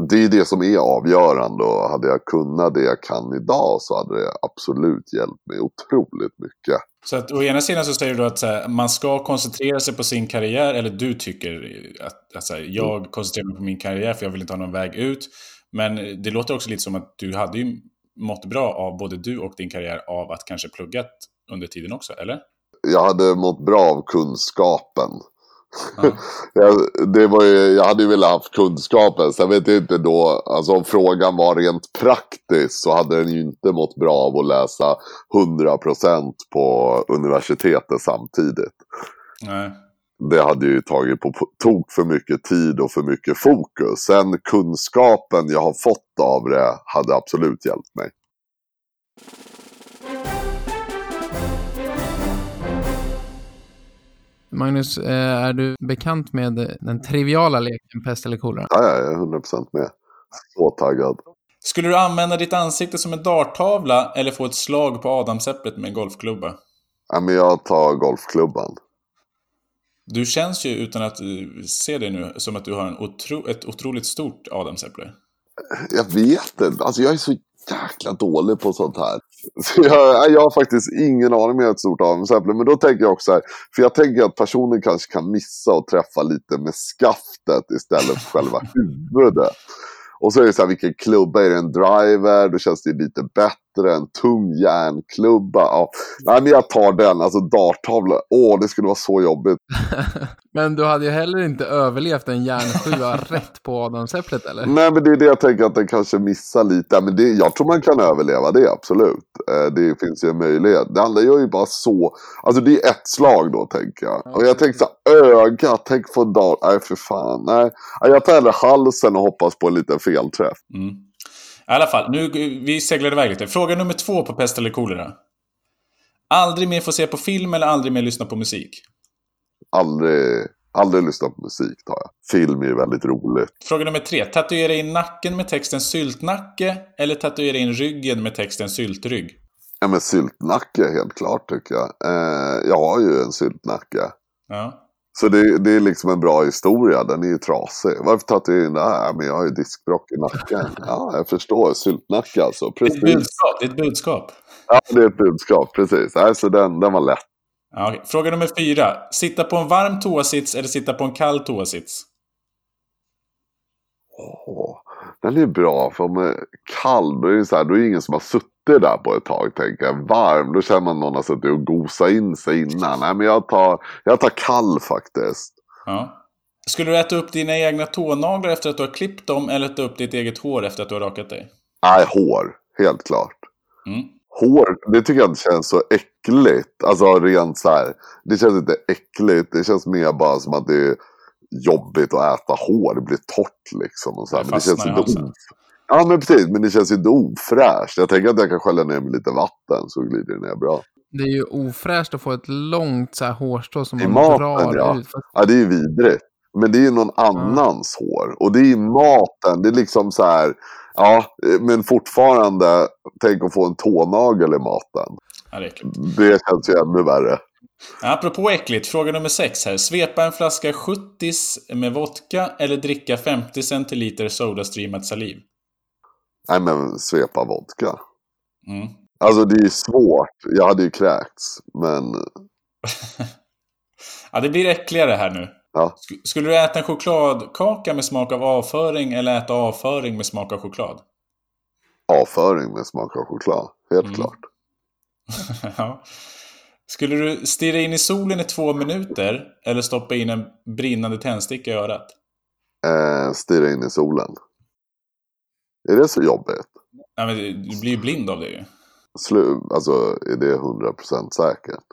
Speaker 3: det är det som är avgörande och hade jag kunnat det jag kan idag så hade det absolut hjälpt mig otroligt mycket.
Speaker 2: Så att å ena sidan så säger du att här, man ska koncentrera sig på sin karriär, eller du tycker att, att här, jag koncentrerar mig på min karriär för jag vill inte ha någon väg ut. Men det låter också lite som att du hade ju mått bra av både du och din karriär av att kanske pluggat under tiden också, eller?
Speaker 3: Jag hade mått bra av kunskapen. Ja. jag, det var ju, jag hade ju velat haft kunskapen. Sen vet jag inte då, alltså om frågan var rent praktiskt så hade den ju inte mått bra av att läsa 100% på universitetet samtidigt.
Speaker 2: Nej.
Speaker 3: Det hade ju tagit på tok för mycket tid och för mycket fokus. Sen kunskapen jag har fått av det hade absolut hjälpt mig.
Speaker 1: Magnus, eh, är du bekant med den triviala leken pest eller kolera?
Speaker 3: Ja, jag är 100% med. Så taggad.
Speaker 2: Skulle du använda ditt ansikte som en darttavla eller få ett slag på adamsäpplet med en golfklubba?
Speaker 3: Ja, men jag tar golfklubban.
Speaker 2: Du känns ju, utan att se det nu, som att du har en otro, ett otroligt stort adamsäpple.
Speaker 3: Jag vet inte. Alltså jag är så jäkla dålig på sånt här. Så jag, jag har faktiskt ingen aning om jag är ett stort adamsäpple. Men då tänker jag också här, för jag tänker att personen kanske kan missa och träffa lite med skaftet istället för själva huvudet. Och så är det så här, vilken klubba är det? En driver? Då känns det lite bättre. En tung järnklubba. Ja. Nej, men jag tar den. Alltså darttavla. Åh, det skulle vara så jobbigt.
Speaker 1: men du hade ju heller inte överlevt en järnsjua rätt på adamsäpplet, eller?
Speaker 3: Nej, men det är det jag tänker att den kanske missar lite. Men det, jag tror man kan överleva det, absolut. Eh, det finns ju en möjlighet. Det andra gör ju bara så. Alltså det är ett slag då, tänker jag. Och jag tänker så här, ögat. Tänk på dart. Nej, för fan. Nej, jag tar hellre halsen och hoppas på en liten felträff.
Speaker 2: Mm. I alla fall, nu, vi seglade iväg lite. Fråga nummer två på pest eller kolera. Aldrig mer få se på film eller aldrig mer lyssna på musik?
Speaker 3: Aldrig, aldrig lyssna på musik tar jag. Film är väldigt roligt.
Speaker 2: Fråga nummer tre. Tatuera in nacken med texten syltnacke eller tatuera in ryggen med texten syltrygg?
Speaker 3: Ja men syltnacke helt klart tycker jag. Eh, jag har ju en syltnacke.
Speaker 2: Ja.
Speaker 3: Så det, det, är liksom en bra historia, den är ju trasig. Varför tatuerar jag in det här? Men jag har ju diskbrock i nacken. Ja, jag förstår. Syltnacke alltså.
Speaker 2: Precis. Det är ett budskap. Det är ett budskap.
Speaker 3: Ja, det är ett budskap. Precis. Alltså den, den var lätt.
Speaker 2: Ja, okay. Fråga nummer fyra. Sitta på en varm toasits eller sitta på en kall toasits?
Speaker 3: Oh, den är bra, för om den är kall då är det så här, då är det ingen som har suttit där på ett tag. Tänker jag. Varm, då känner man någon har suttit och gosat in sig innan. Nej, men jag tar, jag tar kall faktiskt.
Speaker 2: Ja. Skulle du äta upp dina egna tånaglar efter att du har klippt dem eller äta upp ditt eget hår efter att du har rakat dig?
Speaker 3: Nej, hår. Helt klart.
Speaker 2: Mm.
Speaker 3: Hår, det tycker jag inte känns så äckligt. Alltså rent så här. Det känns inte äckligt. Det känns mer bara som att det är jobbigt att äta hår. Det blir torrt liksom. Och så här.
Speaker 2: Det Men det känns inte
Speaker 3: Ja men precis, men det känns ju inte ofräscht. Jag tänker att jag kan skölja ner med lite vatten så glider det ner bra.
Speaker 1: Det är ju ofräscht att få ett långt så här hårstrå som I man maten, drar
Speaker 3: ja.
Speaker 1: ut.
Speaker 3: Ja, det är ju vidrigt. Men det är ju någon annans ja. hår. Och det är maten. Det är liksom så här. Ja, men fortfarande. Tänk att få en tånagel i maten.
Speaker 2: Ja, det,
Speaker 3: det känns ju ännu värre.
Speaker 2: Apropå äckligt, fråga nummer sex här. Svepa en flaska 70 med vodka eller dricka 50 centiliter Sodastreamat saliv?
Speaker 3: Nej men svepa vodka.
Speaker 2: Mm.
Speaker 3: Alltså det är svårt. Jag hade ju kräkts. Men...
Speaker 2: ja, det blir äckligare här nu.
Speaker 3: Ja.
Speaker 2: Skulle du äta en chokladkaka med smak av avföring eller äta avföring med smak av choklad?
Speaker 3: Avföring med smak av choklad, helt mm. klart.
Speaker 2: ja. Skulle du stirra in i solen i två minuter eller stoppa in en brinnande tändsticka i örat?
Speaker 3: Eh, stirra in i solen. Är det så jobbigt?
Speaker 2: Nej, men du blir ju blind av det ju.
Speaker 3: Slu alltså, är det 100% säkert?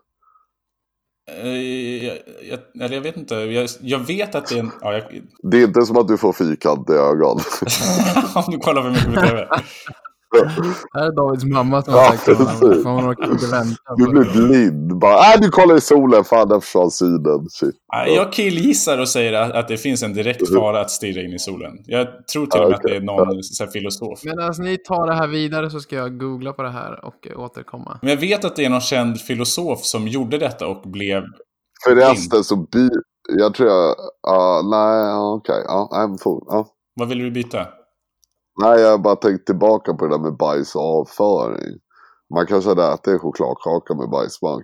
Speaker 2: Uh, jag, jag, eller jag vet inte. Jag, jag vet att det är en... Ja, jag...
Speaker 3: Det är inte som att du får fyrkantiga ögon.
Speaker 2: Om du kollar för mycket på TV.
Speaker 1: Här är Davids mamma som har
Speaker 3: Ja,
Speaker 1: sagt att
Speaker 3: precis.
Speaker 1: man orkar inte vänta.
Speaker 3: Du blir
Speaker 1: det.
Speaker 3: blind. Bara, äh, du kollar i solen. Fan, där försvann synen. Shit.
Speaker 2: Jag killgissar och säger att, det finns en direkt fara att stirra in i solen. Jag tror till och med att det är någon så här, filosof.
Speaker 1: Medan ni tar det här vidare så ska jag googla på det här och eh, återkomma.
Speaker 2: Men jag vet att det är någon känd filosof som gjorde detta och blev...
Speaker 3: Förresten så by... Jag tror jag... ja, nej, okej. Ja, nej, men for, ja.
Speaker 2: Vad vill du byta?
Speaker 3: Nej, jag har bara tänkt tillbaka på det där med bajs och avföring. Man kanske hade ätit en chokladkaka med bajsbank.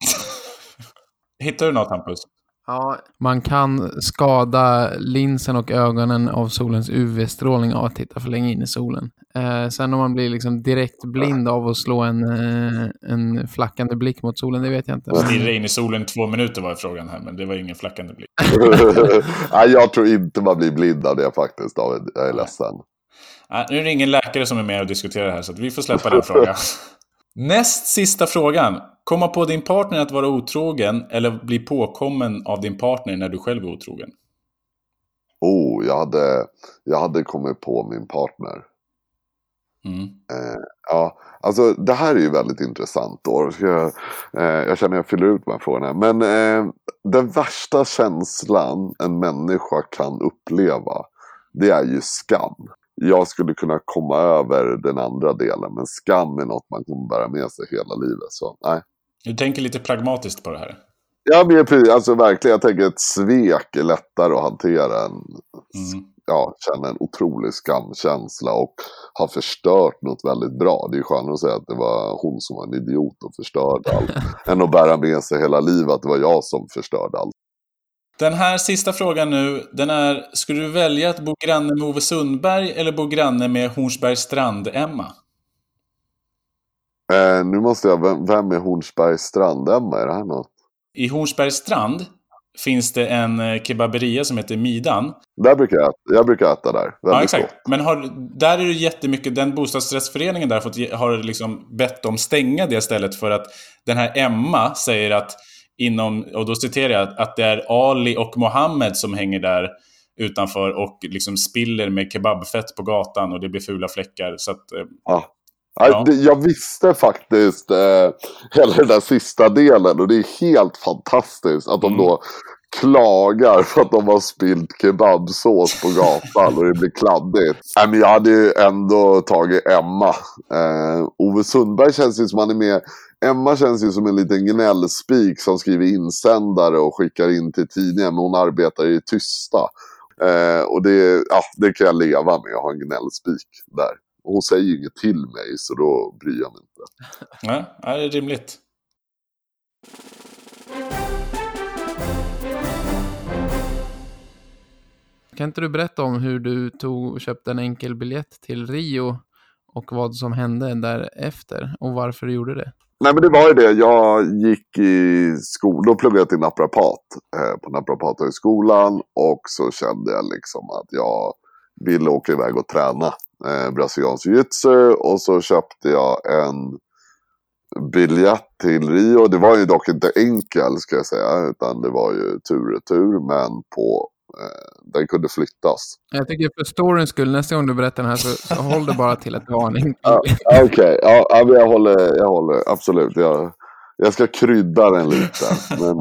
Speaker 2: Hittar du något Hampus?
Speaker 1: Ja, man kan skada linsen och ögonen av solens UV-strålning av att titta för länge in i solen. Eh, sen om man blir liksom direkt blind av att slå en, eh, en flackande blick mot solen, det vet jag inte.
Speaker 2: Stirra in i solen två minuter var frågan här, men det var ingen flackande blick.
Speaker 3: nej, jag tror inte man blir blind av det faktiskt, David. Jag är ledsen.
Speaker 2: Nu är det ingen läkare som är med och diskuterar det här, så att vi får släppa den frågan. Näst sista frågan. Komma på din partner att vara otrogen eller bli påkommen av din partner när du själv är otrogen?
Speaker 3: Oh, jag hade, jag hade kommit på min partner.
Speaker 2: Mm.
Speaker 3: Eh, ja, alltså det här är ju väldigt intressant då. Jag, eh, jag känner att jag fyller ut de här frågorna. Men eh, den värsta känslan en människa kan uppleva, det är ju skam. Jag skulle kunna komma över den andra delen, men skam är något man kommer bära med sig hela livet. Så nej.
Speaker 2: Du tänker lite pragmatiskt på det här.
Speaker 3: Ja, men alltså verkligen, jag tänker ett svek är lättare att hantera än
Speaker 2: Mm.
Speaker 3: ja, känna en otrolig skamkänsla och har förstört något väldigt bra. Det är ju skönare att säga att det var hon som var en idiot och förstörde allt. än att bära med sig hela livet att det var jag som förstörde allt.
Speaker 2: Den här sista frågan nu, den är, skulle du välja att bo granne med Ove Sundberg eller bo granne med Hornsbergs Strand-Emma?
Speaker 3: Eh, nu måste jag, vem, vem är Hornsbergs strand-Emma? Är det här något?
Speaker 2: I Hornsbergs Strand finns det en eh, kebaberia som heter Midan.
Speaker 3: Där brukar jag, jag brukar äta där. Väldigt
Speaker 2: Ja, exakt.
Speaker 3: gott.
Speaker 2: Men har, där är det jättemycket, den bostadsrättsföreningen där fått, har liksom bett dem stänga det stället för att den här Emma säger att inom, och då citerar jag, att det är Ali och Mohammed som hänger där utanför och liksom spiller med kebabfett på gatan och det blir fula fläckar. Så att, eh,
Speaker 3: Ja.
Speaker 2: Ja.
Speaker 3: Jag visste faktiskt eh, hela den där sista delen och det är helt fantastiskt att de
Speaker 2: Mm.
Speaker 3: då klagar för att de har spillt kebabsås på gatan och det blir kladdigt. Nej, men jag hade ju ändå tagit Emma. Eh, Ove Sundberg känns ju som han är med. Emma känns ju som en liten gnällspik som skriver insändare och skickar in till tidningen. Men hon arbetar i tysta. Eh, och det, ja, det kan jag leva med att ha en gnällspik där. Och hon säger ju inget till mig så då bryr jag mig inte.
Speaker 2: Nej, det är rimligt.
Speaker 1: Kan inte du berätta om hur du tog och köpte en enkel biljett till Rio och vad som hände därefter och varför du gjorde det?
Speaker 3: Nej men det var ju det. Jag gick i skolan. Då pluggade jag till naprapat eh, på naprapathögskolan. Och så kände jag liksom att jag ville åka iväg och träna eh, brasiliansk jiu-jitsu. Och så köpte jag en biljett till Rio. Det var ju dock inte enkel ska jag säga. Utan det var ju tur och retur. Men på, den kunde flyttas.
Speaker 1: Jag tycker för storyns skull, nästa gång du berättar den här så, så håll det bara till en enkel.
Speaker 3: Ja, Okej, ja, ja, jag håller, jag håller absolut. Jag, jag ska krydda den lite. Men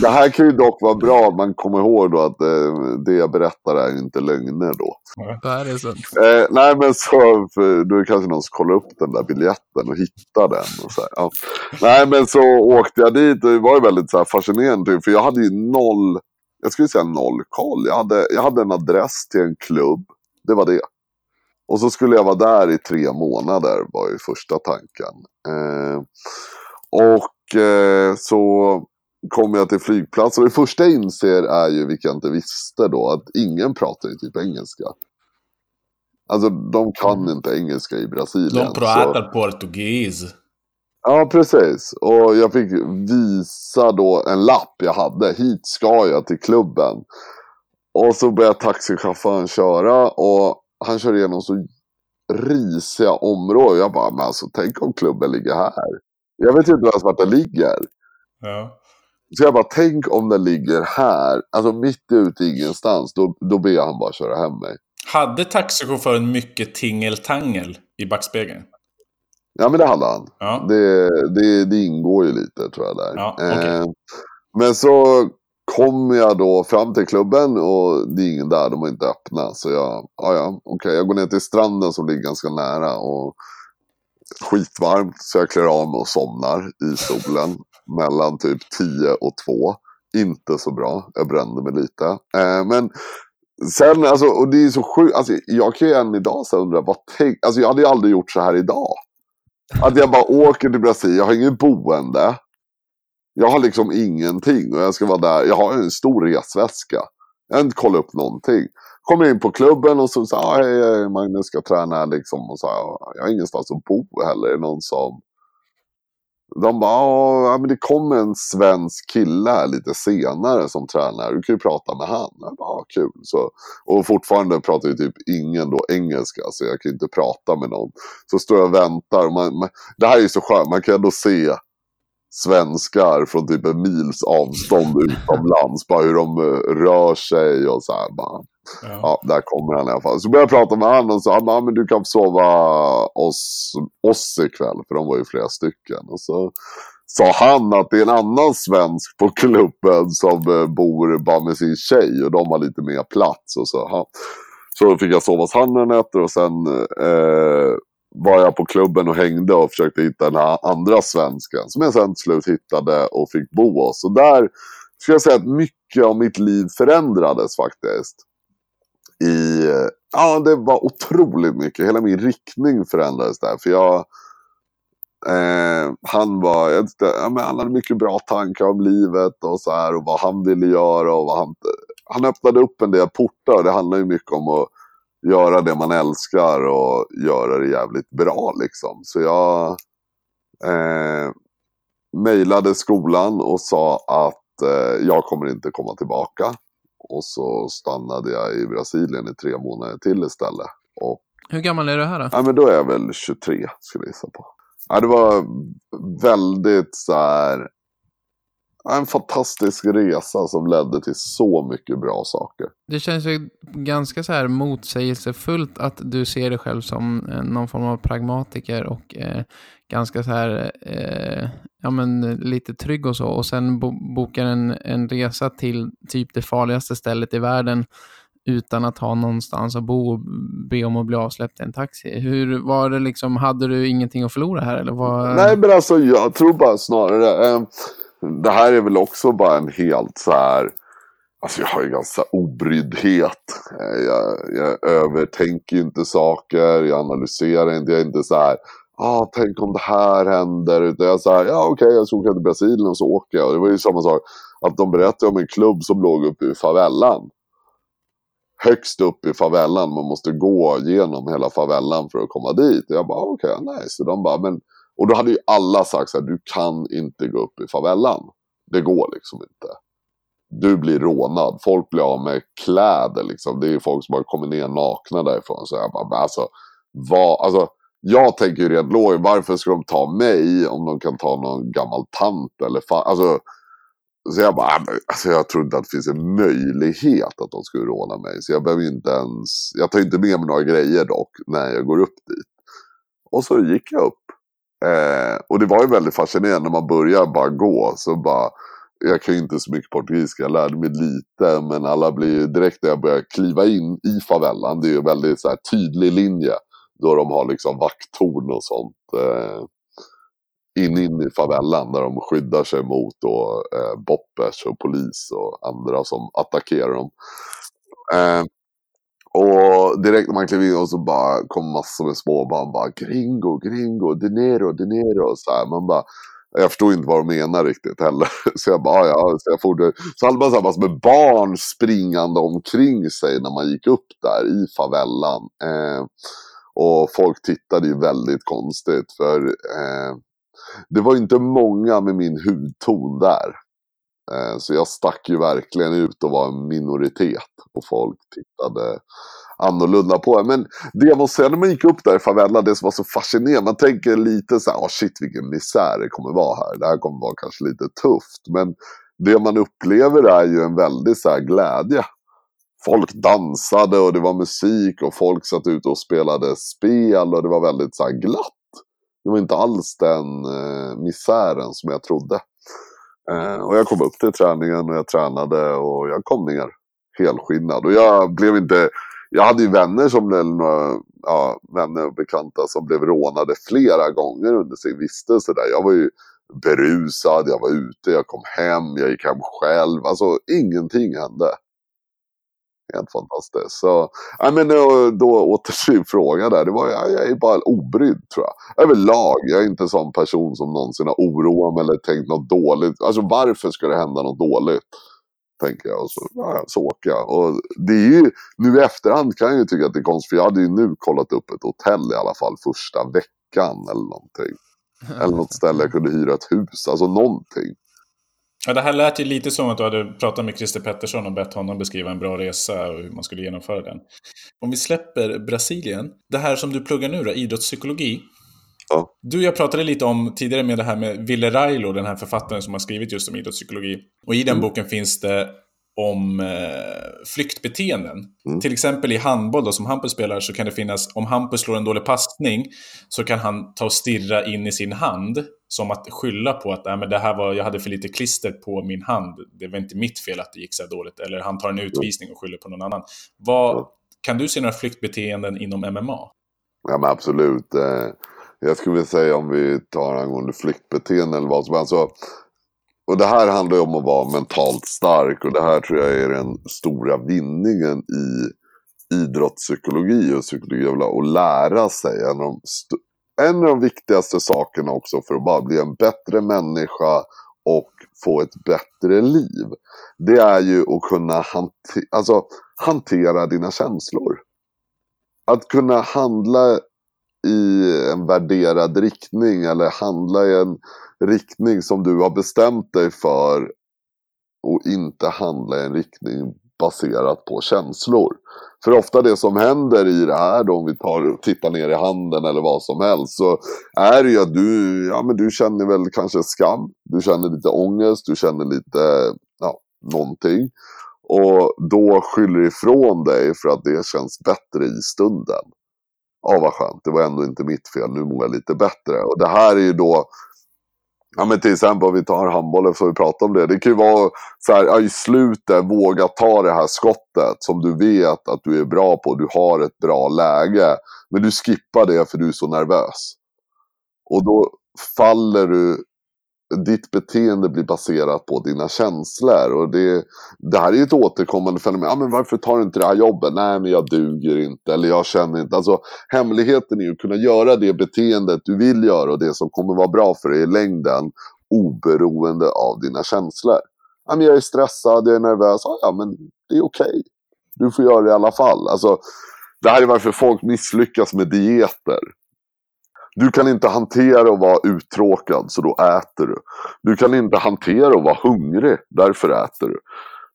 Speaker 3: det här kan ju dock vara bra att man kommer ihåg då att eh, det jag berättar är ju inte lögner då.
Speaker 1: Det här är sant.
Speaker 3: Eh, nej men så, för då är det kanske någon som kollar upp den där biljetten och hittar den. Och så här, ja. Nej men så åkte jag dit och det var ju väldigt så här, fascinerande. För jag hade ju noll, jag skulle säga noll koll. Jag hade, jag hade en adress till en klubb. Det var det. Och så skulle jag vara där i tre månader var ju första tanken. Eh, och eh, så kom jag till flygplats och det första jag inser är ju, vilket jag inte visste då, att ingen pratar ju typ engelska. Alltså de kan inte engelska i Brasilien.
Speaker 2: De
Speaker 3: så-
Speaker 2: pratar portugis.
Speaker 3: Ja, precis. Och jag fick visa då en lapp jag hade. Hit ska jag till klubben. Och så började taxichauffören köra och han kör igenom så risiga områden. Jag bara, men alltså tänk om klubben ligger här. Jag vet ju inte ens vart den ligger.
Speaker 2: Ja.
Speaker 3: Så jag bara, tänk om den ligger här. Alltså mitt ute i ingenstans. Då, då ber han bara köra hem mig.
Speaker 2: Hade taxichauffören mycket tingeltangel i backspegeln?
Speaker 3: Ja, men det hade han.
Speaker 2: Ja.
Speaker 3: Det, det, det ingår ju lite tror jag där.
Speaker 2: Ja, okej.
Speaker 3: eh, men så kommer jag då fram till klubben och det är ingen där, de har inte öppnat. Så jag, ja ja, okej, jag går ner till stranden som ligger ganska nära. Och skitvarmt, så jag klär av mig och somnar i solen mellan typ 10 och 2. Inte så bra, jag brände mig lite. Eh, men sen, alltså, och det är så sjukt, alltså, jag kan ju än idag så undra, vad tänk, alltså jag hade ju aldrig gjort så här idag. Att jag bara åker till Brasilien, jag har inget boende. Jag har liksom ingenting och jag ska vara där. Jag har en stor resväska. Jag har inte kollat upp någonting. Kommer in på klubben och så sa ah, hej, hej, Magnus ska träna här liksom. Och så, "Ja, jag har ingenstans att bo heller. Är det någon som... De bara, "Ja, men det kommer en svensk kille här lite senare som tränare. Du kan ju prata med han. Jag bara, kul. Så, och fortfarande pratar ju typ ingen då engelska. Så jag kan ju inte prata med någon. Så står jag och väntar. och Man, man, det här är ju så skönt. Man kan ändå se svenskar från typ en mils avstånd utomlands. Bara hur de eh, rör sig och så här. Bara,
Speaker 2: Ja.
Speaker 3: ja, där kommer han i alla fall. Så började jag prata med honom och sa han "Ja, men du kan sova oss, oss ikväll. För de var ju flera stycken. Och så sa han att det är en annan svensk på klubben som eh, bor bara med sin tjej. Och de har lite mer plats. Och så, han, så fick jag sova hos han några nätter och sen eh, var jag på klubben och hängde och försökte hitta den här andra svensken. Som jag sen till slut hittade och fick bo hos. Och där skulle jag säga att mycket av mitt liv förändrades faktiskt. I, ja, det var otroligt mycket. Hela min riktning förändrades där. För jag, eh, han var, jag tyckte ja, men han hade mycket bra tankar om livet och så här. Och vad han ville göra och vad han, han öppnade upp en del portar. Det handlar ju mycket om att göra det man älskar och göra det jävligt bra liksom. Så jag eh, mejlade skolan och sa att eh, jag kommer inte komma tillbaka. Och så stannade jag i Brasilien i tre månader till istället. Och
Speaker 1: Hur gammal är du här då?
Speaker 3: ja, men då är jag väl 23 skulle jag gissa på. Ja, det var väldigt så här. En fantastisk resa som ledde till så mycket bra saker.
Speaker 1: Det känns ju ganska så här motsägelsefullt att du ser dig själv som eh, någon form av pragmatiker och eh, ganska så här, eh, ja men lite trygg och så. Och sen bo bokar en, en resa till typ det farligaste stället i världen utan att ha någonstans att bo och be om att bli avsläppt i en taxi. Hur var det liksom, hade du ingenting att förlora här eller vad?
Speaker 3: Nej men alltså jag tror bara snarare. Eh, det här är väl också bara en helt så här. Alltså jag har ju ganska obryddhet. Eh, jag, jag övertänker inte saker. Jag analyserar inte. Jag är inte så här. Ah, tänk om det här händer. Utan jag säger ja okej jag ska åka till Brasilien och så åker jag. Och det var ju samma sak. Att de berättade om en klubb som låg uppe i favellan. Högst upp i favellan. Man måste gå genom hela favellan för att komma dit. Och jag bara ah, okej nice. Så de bara men. Och då hade ju alla sagt så här. Du kan inte gå upp i favellan! Det går liksom inte. Du blir rånad. Folk blir av med kläder liksom. Det är ju folk som har kommit ner nakna därifrån. Så jag bara men alltså. Vad, alltså jag tänker ju rent logiskt, varför ska de ta mig om de kan ta någon gammal tant eller fan, alltså. Så jag bara, äh, men, alltså jag tror inte att det finns en möjlighet att de skulle råna mig. Så jag behöver ju inte ens, jag tar inte med mig några grejer dock när jag går upp dit. Och så gick jag upp. Eh, och det var ju väldigt fascinerande när man började bara gå. Så bara, jag kan ju inte så mycket portugisiska, jag lärde mig lite. Men alla blir ju direkt när jag börjar kliva in i favellan, det är ju en väldigt så här, tydlig linje. Då de har liksom vakttorn och sånt. Eh, in, in i favellan, där de skyddar sig mot då, eh, boppers och polis och andra som attackerar dem. Eh, och direkt när man klev in och så bara kom massor med småbarn bara gringo, gringo, dinero, dinero. Så här. Man bara, jag förstod inte vad de menar riktigt heller. Så jag bara, ja, så jag fortsatte. Så hade man så här massor med barn springande omkring sig när man gick upp där i favellan. Eh, och folk tittade ju väldigt konstigt för eh, det var inte många med min hudton där. Eh, så jag stack ju verkligen ut och var en minoritet. Och folk tittade annorlunda på en Men det jag måste säga när man gick upp där i favela, det som var så fascinerande. Man tänker lite så här, oh shit vilken misär det kommer vara här. Det här kommer vara kanske lite tufft. Men det man upplever är ju en väldig så här glädje. folk dansade och det var musik och folk satt ute och spelade spel och det var väldigt så här glatt. Det var inte alls den eh, misären som jag trodde. Eh, och jag kom upp till träningen och jag tränade och jag kom ner helskinnad. Och jag blev inte... Jag hade ju vänner som blev ja, vänner och bekanta som blev rånade flera gånger under sin vistelse där. Jag var ju berusad, jag var ute, jag kom hem, jag gick hem själv. Alltså ingenting hände. Helt fantastiskt. Så, ja, men eh, då åter till frågan där. Det var, jag, jag är bara obrydd tror jag. Överlag, jag är inte en sån person som någonsin har oroat mig eller tänkt något dåligt. Alltså varför ska det hända något dåligt? Tänker jag. Och så, ja, så åker jag. Och det är ju, nu i efterhand kan jag ju tycka att det är konstigt. För jag hade ju nu kollat upp ett hotell i alla fall första veckan eller någonting. Eller något ställe jag kunde hyra ett hus. Alltså någonting.
Speaker 2: Ja, det här lät ju lite som att du hade pratat med Christer Pettersson och bett honom beskriva en bra resa och hur man skulle genomföra den. Om vi släpper Brasilien, det här som du pluggar nu då, idrottspsykologi.
Speaker 3: Ja.
Speaker 2: Du jag pratade lite om tidigare med det här med Ville Railo, den här författaren som har skrivit just om idrottspsykologi. Och i den mm. boken finns det om eh, flyktbeteenden. Mm. Till exempel i handboll då, som Hampus spelar så kan det finnas, om Hampus slår en dålig passning så kan han ta och stirra in i sin hand som att skylla på att äh, men det här var, jag hade för lite klister på min hand. Det var inte mitt fel att det gick så dåligt. Eller han tar en utvisning och skyller på någon annan. Vad, kan du se några flyktbeteenden inom MMA?
Speaker 3: Ja men absolut. Eh, jag skulle vilja säga om vi tar angående flyktbeteenden eller vad som helst. Och det här handlar ju om att vara mentalt stark och det här tror jag är den stora vinningen i idrottspsykologi och psykologi och lära sig. En av, de en av de viktigaste sakerna också för att bara bli en bättre människa och få ett bättre liv. Det är ju att kunna hante alltså, hantera dina känslor. Att kunna handla i en värderad riktning eller handla i en riktning som du har bestämt dig för och inte handla i en riktning baserat på känslor. För ofta det som händer i det här då, om vi tar och tittar ner i handen eller vad som helst, så är det ju att du, ja men du känner väl kanske skam, du känner lite ångest, du känner lite, ja, någonting. Och då skyller ifrån dig för att det känns bättre i stunden. Ja, vad skönt, det var ändå inte mitt fel, nu mår jag lite bättre. Och det här är ju då Ja men till exempel om vi tar handbollen så vi pratar om det. Det kan ju vara så här, ja, i slutet våga ta det här skottet som du vet att du är bra på. Du har ett bra läge. Men du skippar det för du är så nervös. Och då faller du ditt beteende blir baserat på dina känslor. Och det, det här är ju ett återkommande fenomen. Ja, men varför tar du inte det här jobbet? Nej, men jag duger inte. Eller jag känner inte. Alltså, hemligheten är ju att kunna göra det beteendet du vill göra och det som kommer vara bra för dig i längden. Oberoende av dina känslor. Ja, men jag är stressad, jag är nervös. Ja, men det är okej. Okay. Du får göra det i alla fall. Alltså, det här är varför folk misslyckas med dieter. Du kan inte hantera att vara uttråkad så då äter du. Du kan inte hantera att vara hungrig, därför äter du.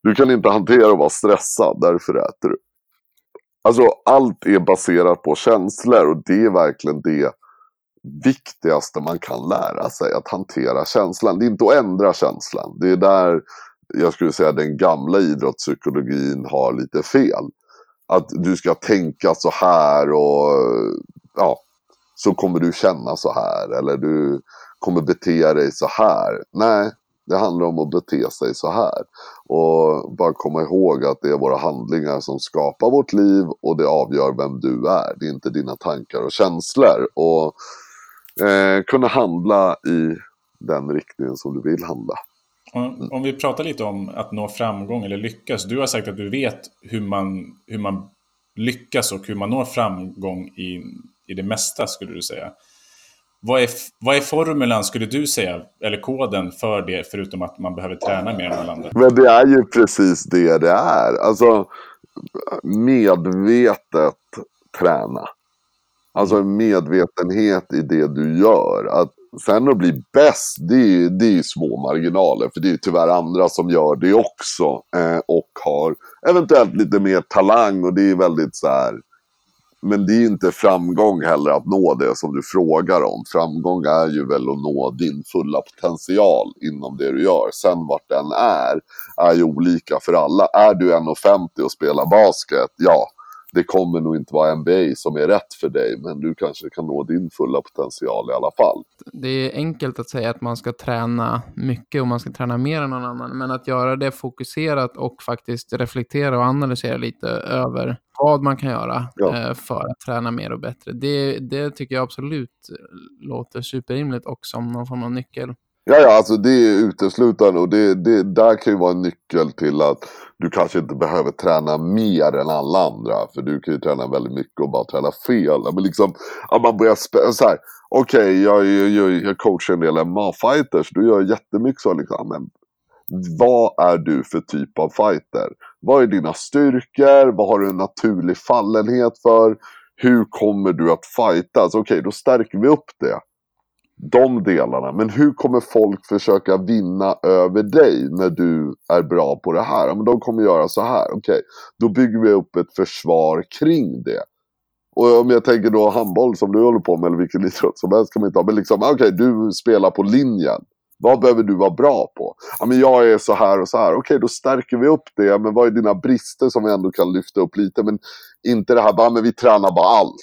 Speaker 3: Du kan inte hantera att vara stressad, därför äter du. Alltså allt är baserat på känslor och det är verkligen det viktigaste man kan lära sig. Att hantera känslan. Det är inte att ändra känslan. Det är där jag skulle säga den gamla idrottspsykologin har lite fel. Att du ska tänka så här och ja, så kommer du känna så här eller du kommer bete dig så här. Nej, det handlar om att bete sig så här. Och bara komma ihåg att det är våra handlingar som skapar vårt liv och det avgör vem du är. Det är inte dina tankar och känslor. Och eh, kunna handla i den riktningen som du vill handla.
Speaker 2: Om, om vi pratar lite om att nå framgång eller lyckas. Du har sagt att du vet hur man, hur man lyckas och hur man når framgång i i det mesta skulle du säga. Vad är, vad är formulan skulle du säga, eller koden för det, förutom att man behöver träna mer än alla andra?
Speaker 3: Men det är ju precis det det är. Alltså medvetet träna. Alltså medvetenhet i det du gör. Att sen att bli bäst, det är, det är små marginaler. För det är tyvärr andra som gör det också. Eh, och har eventuellt lite mer talang och det är väldigt så här men det är inte framgång heller att nå det som du frågar om. Framgång är ju väl att nå din fulla potential inom det du gör. Sen vart den är, är ju olika för alla. Är du 1,50 och spelar basket, ja, det kommer nog inte vara NBA som är rätt för dig, men du kanske kan nå din fulla potential i alla fall.
Speaker 1: Det är enkelt att säga att man ska träna mycket och man ska träna mer än någon annan, men att göra det fokuserat och faktiskt reflektera och analysera lite över vad man kan göra ja. Eh, för att träna mer och bättre. Det, det tycker jag absolut låter superrimligt och som någon form av nyckel.
Speaker 3: Ja, ja, alltså det är uteslutande och det, det där kan ju vara en nyckel till att du kanske inte behöver träna mer än alla andra. För du kan ju träna väldigt mycket och bara träna fel. Men liksom, att man börjar spela så här. Okej, okay, jag, jag, jag coachar en del MMA-fighters. Du gör jättemycket så liksom. Men vad är du för typ av fighter? Vad är dina styrkor? Vad har du en naturlig fallenhet för? Hur kommer du att fightas? Okej, okay, då stärker vi upp det de delarna. Men hur kommer folk försöka vinna över dig när du är bra på det här? Ja, men de kommer göra så här. Okej, okay. då bygger vi upp ett försvar kring det. Och om jag tänker då handboll som du håller på med eller vilken idrott som helst kan man inte ha. Men liksom, okej, okay, du spelar på linjen. Vad behöver du vara bra på? Ja, men jag är så här och så här. Okej, okay, då stärker vi upp det. Men vad är dina brister som vi ändå kan lyfta upp lite? Men inte det här bara, men vi tränar bara allt.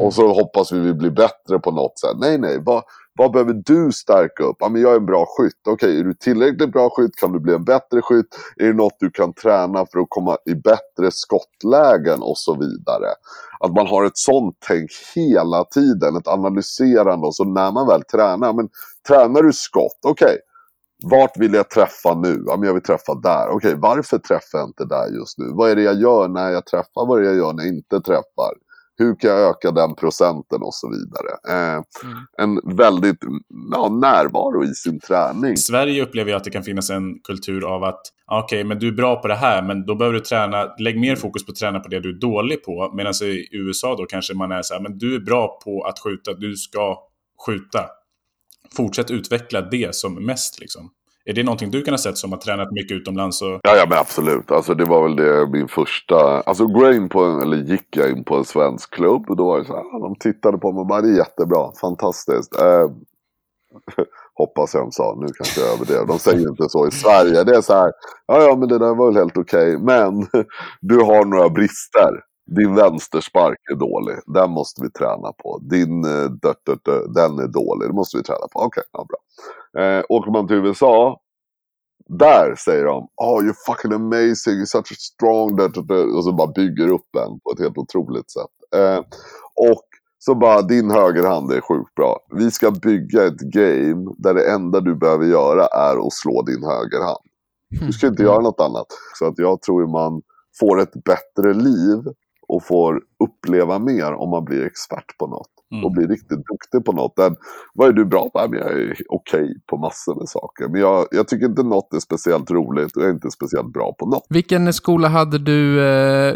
Speaker 3: Och så hoppas vi vi blir bättre på något sätt. Nej, nej. Vad, vad behöver du stärka upp? Ja, men jag är en bra skytt. Okej, är du tillräckligt bra skytt kan du bli en bättre skytt. Är det något du kan träna för att komma i bättre skottlägen och så vidare. Att man har ett sånt tänk hela tiden, ett analyserande och så när man väl tränar. Men tränar du skott, okej. Vart vill jag träffa nu? Ja, men jag vill träffa där. Okej, varför träffar jag inte där just nu? Vad är det jag gör när jag träffar? Vad är det jag gör när jag inte träffar? Hur kan jag öka den procenten och så vidare. Eh, mm. En väldigt ja, närvaro i sin träning.
Speaker 2: I Sverige upplever jag att det kan finnas en kultur av att okej, okay, men du är bra på det här, men då behöver du träna, lägg mer fokus på att träna på det du är dålig på. Medan i USA då kanske man är så här, men du är bra på att skjuta, du ska skjuta. Fortsätt utveckla det som mest liksom. Är det någonting du kan ha sett som har tränat mycket utomlands? Och...
Speaker 3: Ja, ja, men absolut. Alltså det var väl det min första... Alltså går jag in på en, eller gick jag in på en svensk klubb och då var det så här, ah, de tittade på mig och bara, det är jättebra, fantastiskt. Eh, hoppas jag de sa, nu kanske jag överdrev. De säger inte så i Sverige. Det är så här, ja ja men det där var väl helt okej, okay. men du har några brister. Din vänsterspark är dålig, den måste vi träna på. Din eh, dött, dött, dött, den är dålig, det måste vi träna på. Okej, okay, ja, bra. Eh, åker man till USA, där säger de Oh you're fucking amazing, you're such a strong... Och så bara bygger upp en på ett helt otroligt sätt. Eh, och så bara, din högerhand är sjukt bra. Vi ska bygga ett game där det enda du behöver göra är att slå din högerhand. Du ska inte göra något annat. Så att jag tror man får ett bättre liv och får uppleva mer om man blir expert på något. Mm. Och blir riktigt duktig på något. Den, vad är du bra på? Jag är okej okay på massor med saker. Men jag, jag, tycker inte något är speciellt roligt och jag är inte speciellt bra på något.
Speaker 1: Vilken skola hade du eh,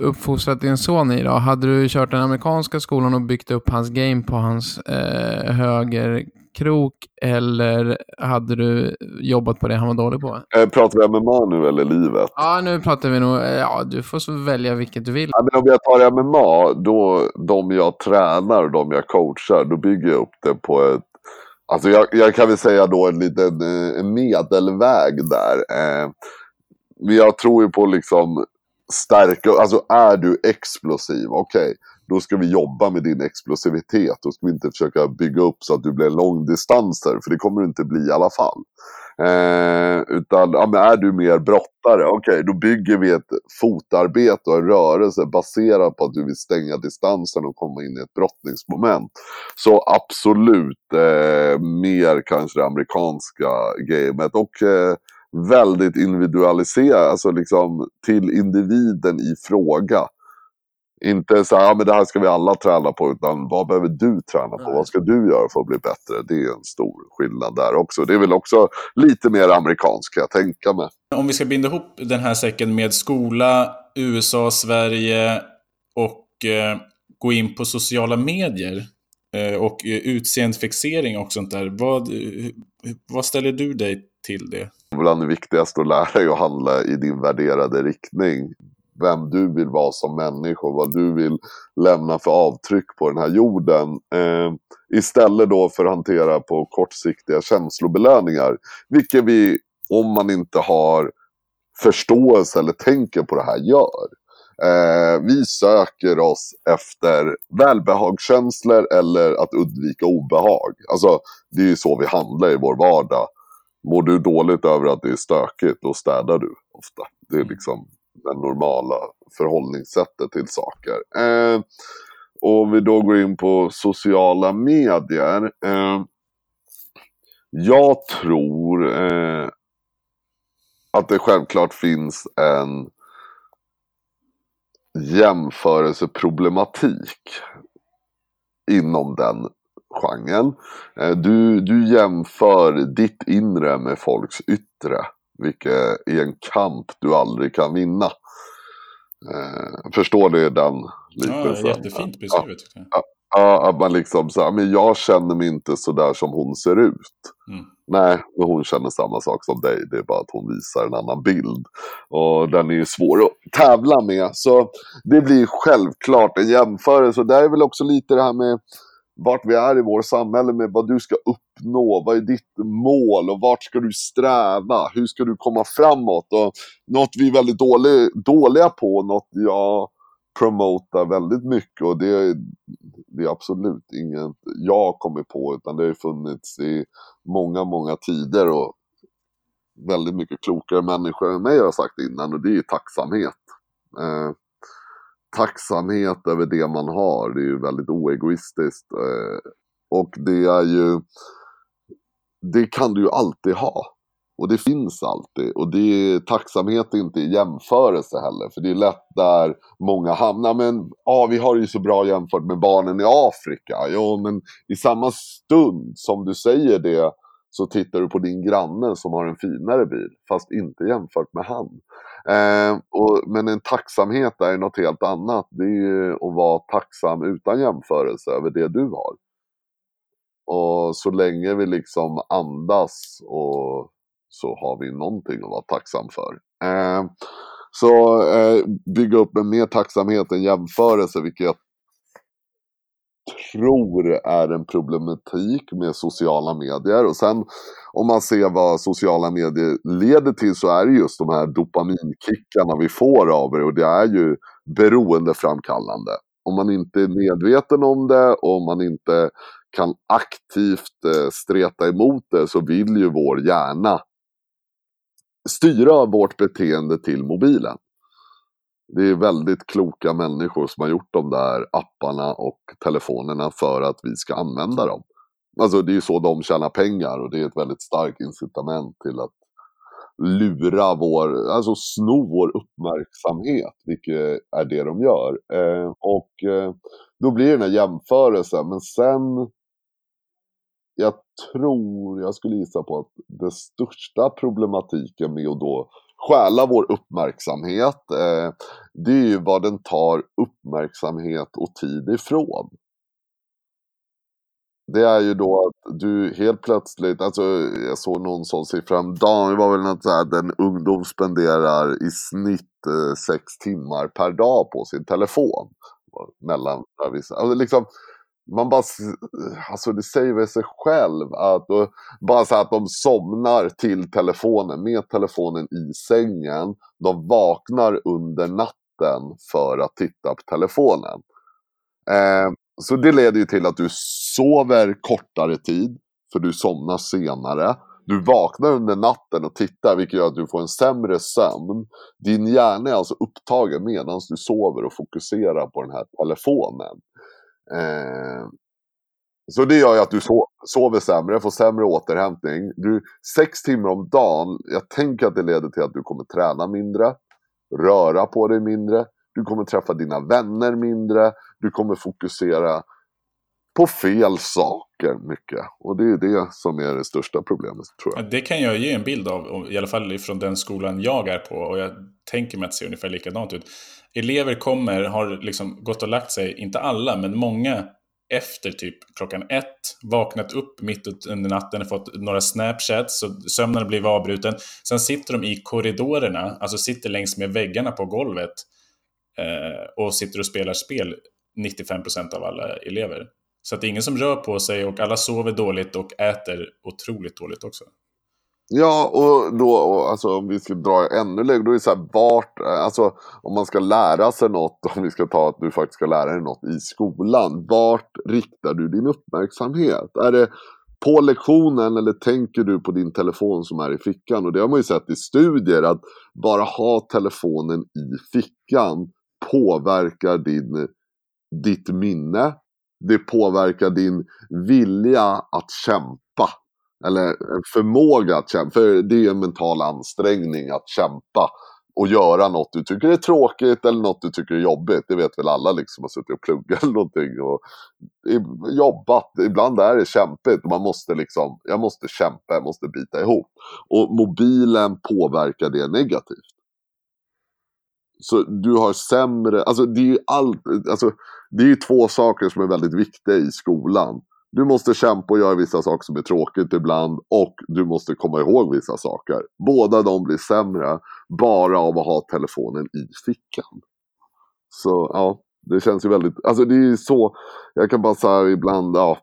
Speaker 1: uppfostrat din son i då? Hade du kört den amerikanska skolan och byggt upp hans game på hans eh, höger krok eller hade du jobbat på det han var dålig på?
Speaker 3: Eh, pratar vi MMA nu eller livet?
Speaker 1: Ja, nu pratar vi nog, eh, ja du får välja vilket du vill.
Speaker 3: Ja, men om jag tar MMA, då de jag tränar och de jag coachar, då bygger jag upp det på ett Alltså jag, jag kan väl säga då en liten eh, en medelväg där. Eh, men jag tror ju på liksom stärka, alltså är du explosiv, okej. Okay då ska vi jobba med din explosivitet. Då ska vi inte försöka bygga upp så att du blir långdistanser, för det kommer du inte bli i alla fall. Eh, utan ja, men är du mer brottare, okej okay, då bygger vi ett fotarbete och en rörelse baserat på att du vill stänga distansen och komma in i ett brottningsmoment. Så absolut eh, mer kanske det amerikanska gamet. Och eh, väldigt individualiserat, alltså liksom till individen i fråga. Inte så här, ja, men det här ska vi alla träna på, utan vad behöver du träna på? Vad ska du göra för att bli bättre? Det är en stor skillnad där också. Det är väl också lite mer amerikanskt kan jag tänka mig.
Speaker 2: Om vi ska binda ihop den här säcken med skola, USA, Sverige och eh, gå in på sociala medier eh, och eh, utseendefixering och sånt där. Vad, vad ställer du dig till det?
Speaker 3: Bland det viktigaste att lära dig att handla i din värderade riktning vem du vill vara som människa och vad du vill lämna för avtryck på den här jorden. Eh, istället då för att hantera på kortsiktiga känslobelöningar. Vilket vi, om man inte har förståelse eller tänker på det här, gör. Eh, vi söker oss efter välbehagskänslor eller att undvika obehag. Alltså, det är ju så vi handlar i vår vardag. Mår du dåligt över att det är stökigt, då städar du ofta. Det är liksom det normala förhållningssättet till saker. Eh, och om vi då går in på sociala medier. Eh, jag tror eh, att det självklart finns en jämförelseproblematik inom den genren. Eh, du, du jämför ditt inre med folks yttre. Vilket är en kamp du aldrig kan vinna. Eh, förstår du den
Speaker 2: liknelsen? Ja, jättefint beskrivet.
Speaker 3: Ja, ja, att man liksom så men jag känner mig inte så där som hon ser ut. Mm. Nej, men hon känner samma sak som dig. Det är bara att hon visar en annan bild. Och den är ju svår att tävla med. Så det blir självklart en jämförelse. Och det är väl också lite det här med vart vi är i vårt samhälle med vad du ska uppnå, vad är ditt mål och vart ska du sträva, hur ska du komma framåt och något vi är väldigt dålig, dåliga på, något jag promotar väldigt mycket och det, det är absolut inget jag kommit på utan det har funnits i många, många tider och väldigt mycket klokare människor än mig har sagt innan och det är tacksamhet. Eh, tacksamhet över det man har. Det är ju väldigt oegoistiskt. Eh, och det är ju, det kan du ju alltid ha. Och det finns alltid. Och det är tacksamhet inte i jämförelse heller. För det är lätt där många hamnar. Men ja, vi har det ju så bra jämfört med barnen i Afrika. Jo, men i samma stund som du säger det så tittar du på din granne som har en finare bil. Fast inte jämfört med han. Eh, och, men en tacksamhet är något helt annat. Det är ju att vara tacksam utan jämförelse över det du har. Och så länge vi liksom andas och så har vi någonting att vara tacksam för. Eh, så eh, bygga upp en mer tacksamhet än jämförelse, vilket jag tror är en problematik med sociala medier. Och sen om man ser vad sociala medier leder till så är det just de här dopaminkickarna vi får av det och det är ju beroendeframkallande. Om man inte är medveten om det och om man inte kan aktivt eh, streta emot det så vill ju vår hjärna styra vårt beteende till mobilen det är väldigt kloka människor som har gjort de där apparna och telefonerna för att vi ska använda dem. Alltså det är ju så de tjänar pengar och det är ett väldigt starkt incitament till att lura vår, alltså sno vår uppmärksamhet, vilket är det de gör. Eh, och eh, då blir det den här jämförelsen, men sen jag tror, jag skulle gissa på att den största problematiken med att då stjäla vår uppmärksamhet, eh, det är ju vad den tar uppmärksamhet och tid ifrån. Det är ju då att du helt plötsligt, alltså jag såg någon sån siffra häromdagen, det var väl något såhär, den ungdom spenderar i snitt eh, sex timmar per dag på sin telefon. Mellan alltså liksom, man bara, alltså det säger väl sig själv att bara så att de somnar till telefonen, med telefonen i sängen. De vaknar under natten för att titta på telefonen. Eh, så det leder ju till att du sover kortare tid, för du somnar senare. Du vaknar under natten och tittar vilket gör att du får en sämre sömn. Din hjärna är alltså upptagen medan du sover och fokuserar på den här telefonen. Eh, så det gör ju att du sover sämre, får sämre återhämtning. Du, sex timmar om dagen, jag tänker att det leder till att du kommer träna mindre, röra på dig mindre, du kommer träffa dina vänner mindre, du kommer fokusera på fel saker mycket. Och det är det som är det största problemet tror jag.
Speaker 2: Det kan jag ge en bild av, i alla fall från den skolan jag är på. Och jag tänker mig att det ser ungefär likadant ut. Elever kommer, har liksom gått och lagt sig, inte alla, men många efter typ klockan ett, vaknat upp mitt under natten, fått några snapchats, så sömnen har blivit avbruten. Sen sitter de i korridorerna, alltså sitter längs med väggarna på golvet eh, och sitter och spelar spel 95% av alla elever. Så att det är ingen som rör på sig och alla sover dåligt och äter otroligt dåligt också.
Speaker 3: Ja, och då, och, alltså om vi ska dra ännu längre, då är det så här, vart, alltså om man ska lära sig något, om vi ska ta att du faktiskt ska lära dig något i skolan, vart riktar du din uppmärksamhet? Är det på lektionen eller tänker du på din telefon som är i fickan? Och det har man ju sett i studier att bara ha telefonen i fickan påverkar din, ditt minne. Det påverkar din vilja att kämpa. Eller eh, förmåga att kämpa. För det är en mental ansträngning att kämpa och göra något du tycker är tråkigt eller något du tycker är jobbigt. Det vet väl alla liksom har suttit och pluggat eller någonting och jobbat. Ibland är det kämpigt. Man måste liksom, jag måste kämpa, jag måste bita ihop. Och mobilen påverkar det negativt. Så du har sämre, alltså det är ju all, alltså det är ju två saker som är väldigt viktiga i skolan. Du måste kämpa och göra vissa saker som är tråkigt ibland och du måste komma ihåg vissa saker. Båda de blir sämre bara av att ha telefonen i fickan. Så ja, det känns ju väldigt, alltså det är ju så, jag kan bara säga ibland, ja,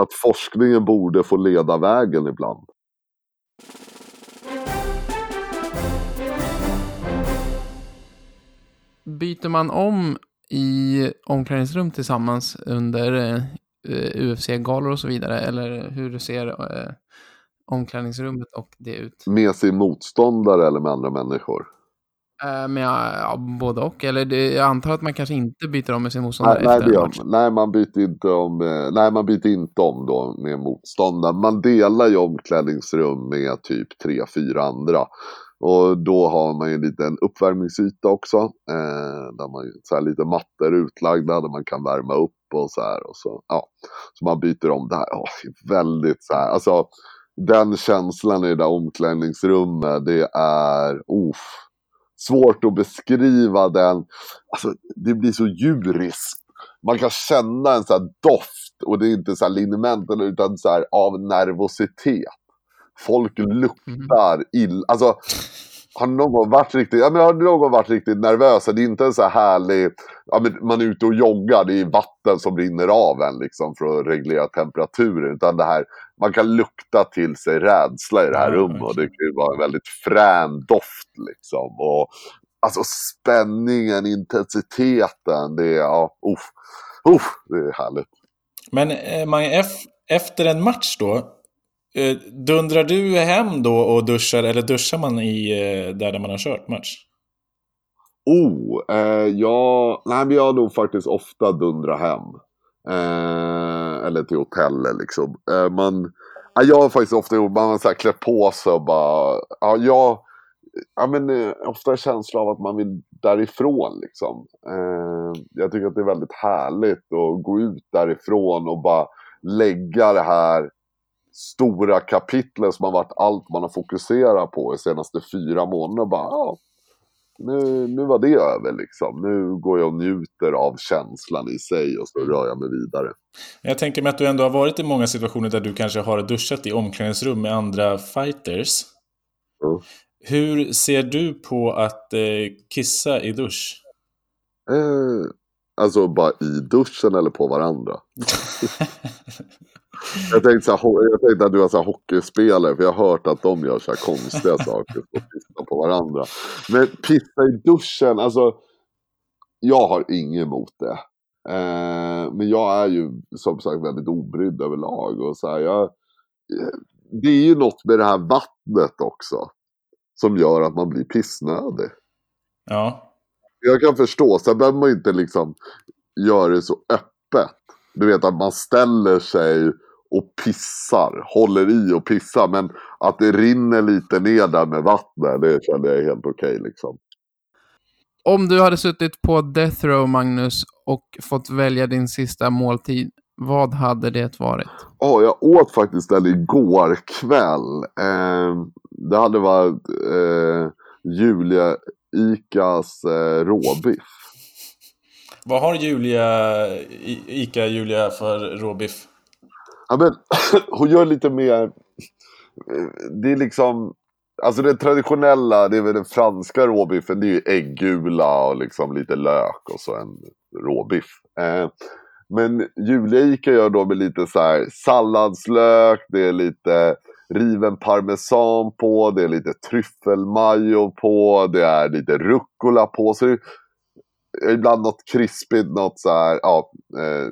Speaker 3: att forskningen borde få leda vägen ibland.
Speaker 1: Byter man om i omklädningsrum tillsammans under eh, UFC-galor och så vidare? Eller hur ser eh, omklädningsrummet och det ut?
Speaker 3: Med sin motståndare eller med andra människor?
Speaker 1: Eh, med ja, både och. Eller det, jag antar att man kanske inte byter om med sin motståndare
Speaker 3: nej,
Speaker 1: efter
Speaker 3: nej,
Speaker 1: en match.
Speaker 3: nej, man byter inte om, nej, man byter inte om då med motståndaren. Man delar ju omklädningsrum med typ tre, fyra andra. Och då har man ju en liten uppvärmningsyta också. Eh, där man så här, lite mattor utlagda där man kan värma upp och så här. Och så, ja. så man byter om det här. Oh, väldigt så här, alltså den känslan i det där omklädningsrummet, det är oh, svårt att beskriva den. Alltså, det blir så djuriskt. Man kan känna en så här doft och det är inte så här liniment utan så här av nervositet. Folk luktar illa. Alltså, har någon varit riktigt, ja, men har någon varit riktigt nervös? Det är inte en så här härlig, ja, men man är ute och joggar, det är vatten som rinner av en liksom för att reglera temperaturen. Utan det här, man kan lukta till sig rädsla i det här rummet. Och det kan ju vara en väldigt frän doft liksom. Och, alltså spänningen, intensiteten, det är, ja, uff, uff, det är härligt.
Speaker 2: Men eh, ef- efter en match då, Eh, dundrar du hem då och duschar, eller duschar man i eh, där, där man har kört match?
Speaker 3: Oh, eh, jag, nej men jag har nog faktiskt ofta dundrat hem. Eh, eller till hotellet liksom. Eh, man, jag har faktiskt ofta gjort, man har så här klätt på sig och bara, ja, jag, ja men eh, ofta en känsla av att man vill därifrån liksom. Eh, jag tycker att det är väldigt härligt att gå ut därifrån och bara lägga det här stora kapitlet som har varit allt man har fokuserat på de senaste fyra månaderna. Bara, ja, nu, nu var det över liksom. Nu går jag och njuter av känslan i sig och så rör jag mig vidare.
Speaker 2: Jag tänker mig att du ändå har varit i många situationer där du kanske har duschat i omklädningsrum med andra fighters.
Speaker 3: Mm.
Speaker 2: Hur ser du på att eh, kissa i dusch?
Speaker 3: Eh, alltså bara i duschen eller på varandra. Jag tänkte, så här, jag tänkte att du var så här hockeyspelare, för jag har hört att de gör så här konstiga saker och pissar på varandra. Men pissa i duschen, alltså jag har inget emot det. Eh, men jag är ju som sagt väldigt obrydd överlag. Och så här, jag, eh, det är ju något med det här vattnet också. Som gör att man blir pissnödig.
Speaker 2: Ja.
Speaker 3: Jag kan förstå, sen behöver man ju inte liksom göra det så öppet. Du vet att man ställer sig och pissar, håller i och pissar. Men att det rinner lite ner där med vattnet, det känner jag är helt okej liksom.
Speaker 1: Om du hade suttit på Death Row, Magnus, och fått välja din sista måltid, vad hade det varit?
Speaker 3: Ja, jag åt faktiskt den igår kväll. Eh, det hade varit eh, Julia Icas eh, råbiff.
Speaker 2: Vad har Julia, I- Ica Julia för råbiff?
Speaker 3: Ja, men, hon gör lite mer... Det är liksom... Alltså det traditionella, det är väl den franska råbiffen, det är ju äggula och liksom lite lök och så en råbiff. Eh, men Julia Ica gör då med lite så här salladslök, det är lite riven parmesan på, det är lite tryffelmajo på, det är lite rucola på. Så det är ibland något krispigt, något så här, ja, eh,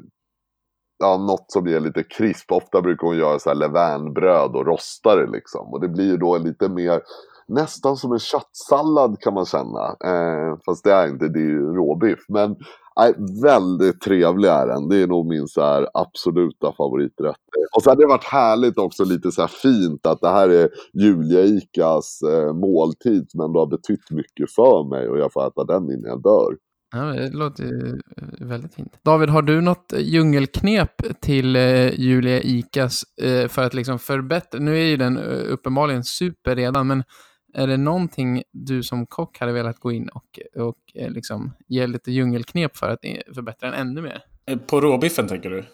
Speaker 3: ja, något som ger lite krisp. Ofta brukar hon göra så här levainbröd och rosta det liksom. Och det blir ju då lite mer, nästan som en köttsallad kan man känna. Eh, fast det är inte, det är ju råbiff. Men Nej, väldigt trevlig är den. Det är nog min så här absoluta favoriträtt. Och så hade det varit härligt också, lite så här fint att det här är Julia Icas eh, måltid som ändå har betytt mycket för mig och jag får äta den innan jag dör.
Speaker 1: Ja, det låter ju eh, väldigt fint. David, har du något djungelknep till eh, Julia Icas eh, för att liksom förbättra? Nu är ju den eh, uppenbarligen super redan, men är det någonting du som kock hade velat gå in och, och eh, liksom ge lite djungelknep för att förbättra den ännu mer?
Speaker 2: Eh, på råbiffen tänker du?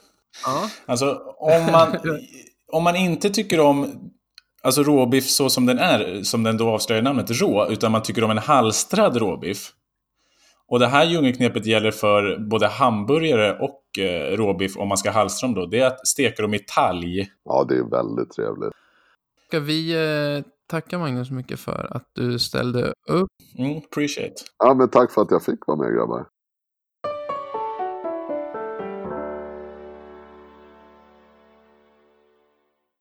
Speaker 1: Ja.
Speaker 2: Alltså om man, om man inte tycker om alltså råbiff så som den är, som den då avslöjar namnet rå, utan man tycker om en halstrad råbiff. Och det här djungelknepet gäller för både hamburgare och eh, råbiff om man ska halstra dem då. Det är att steka dem i talg.
Speaker 3: Ja, det är väldigt trevligt.
Speaker 1: Ska vi eh, tacka Magnus så mycket för att du ställde upp.
Speaker 2: Mm, appreciate.
Speaker 3: Ja, men tack för att jag fick vara med grabbar.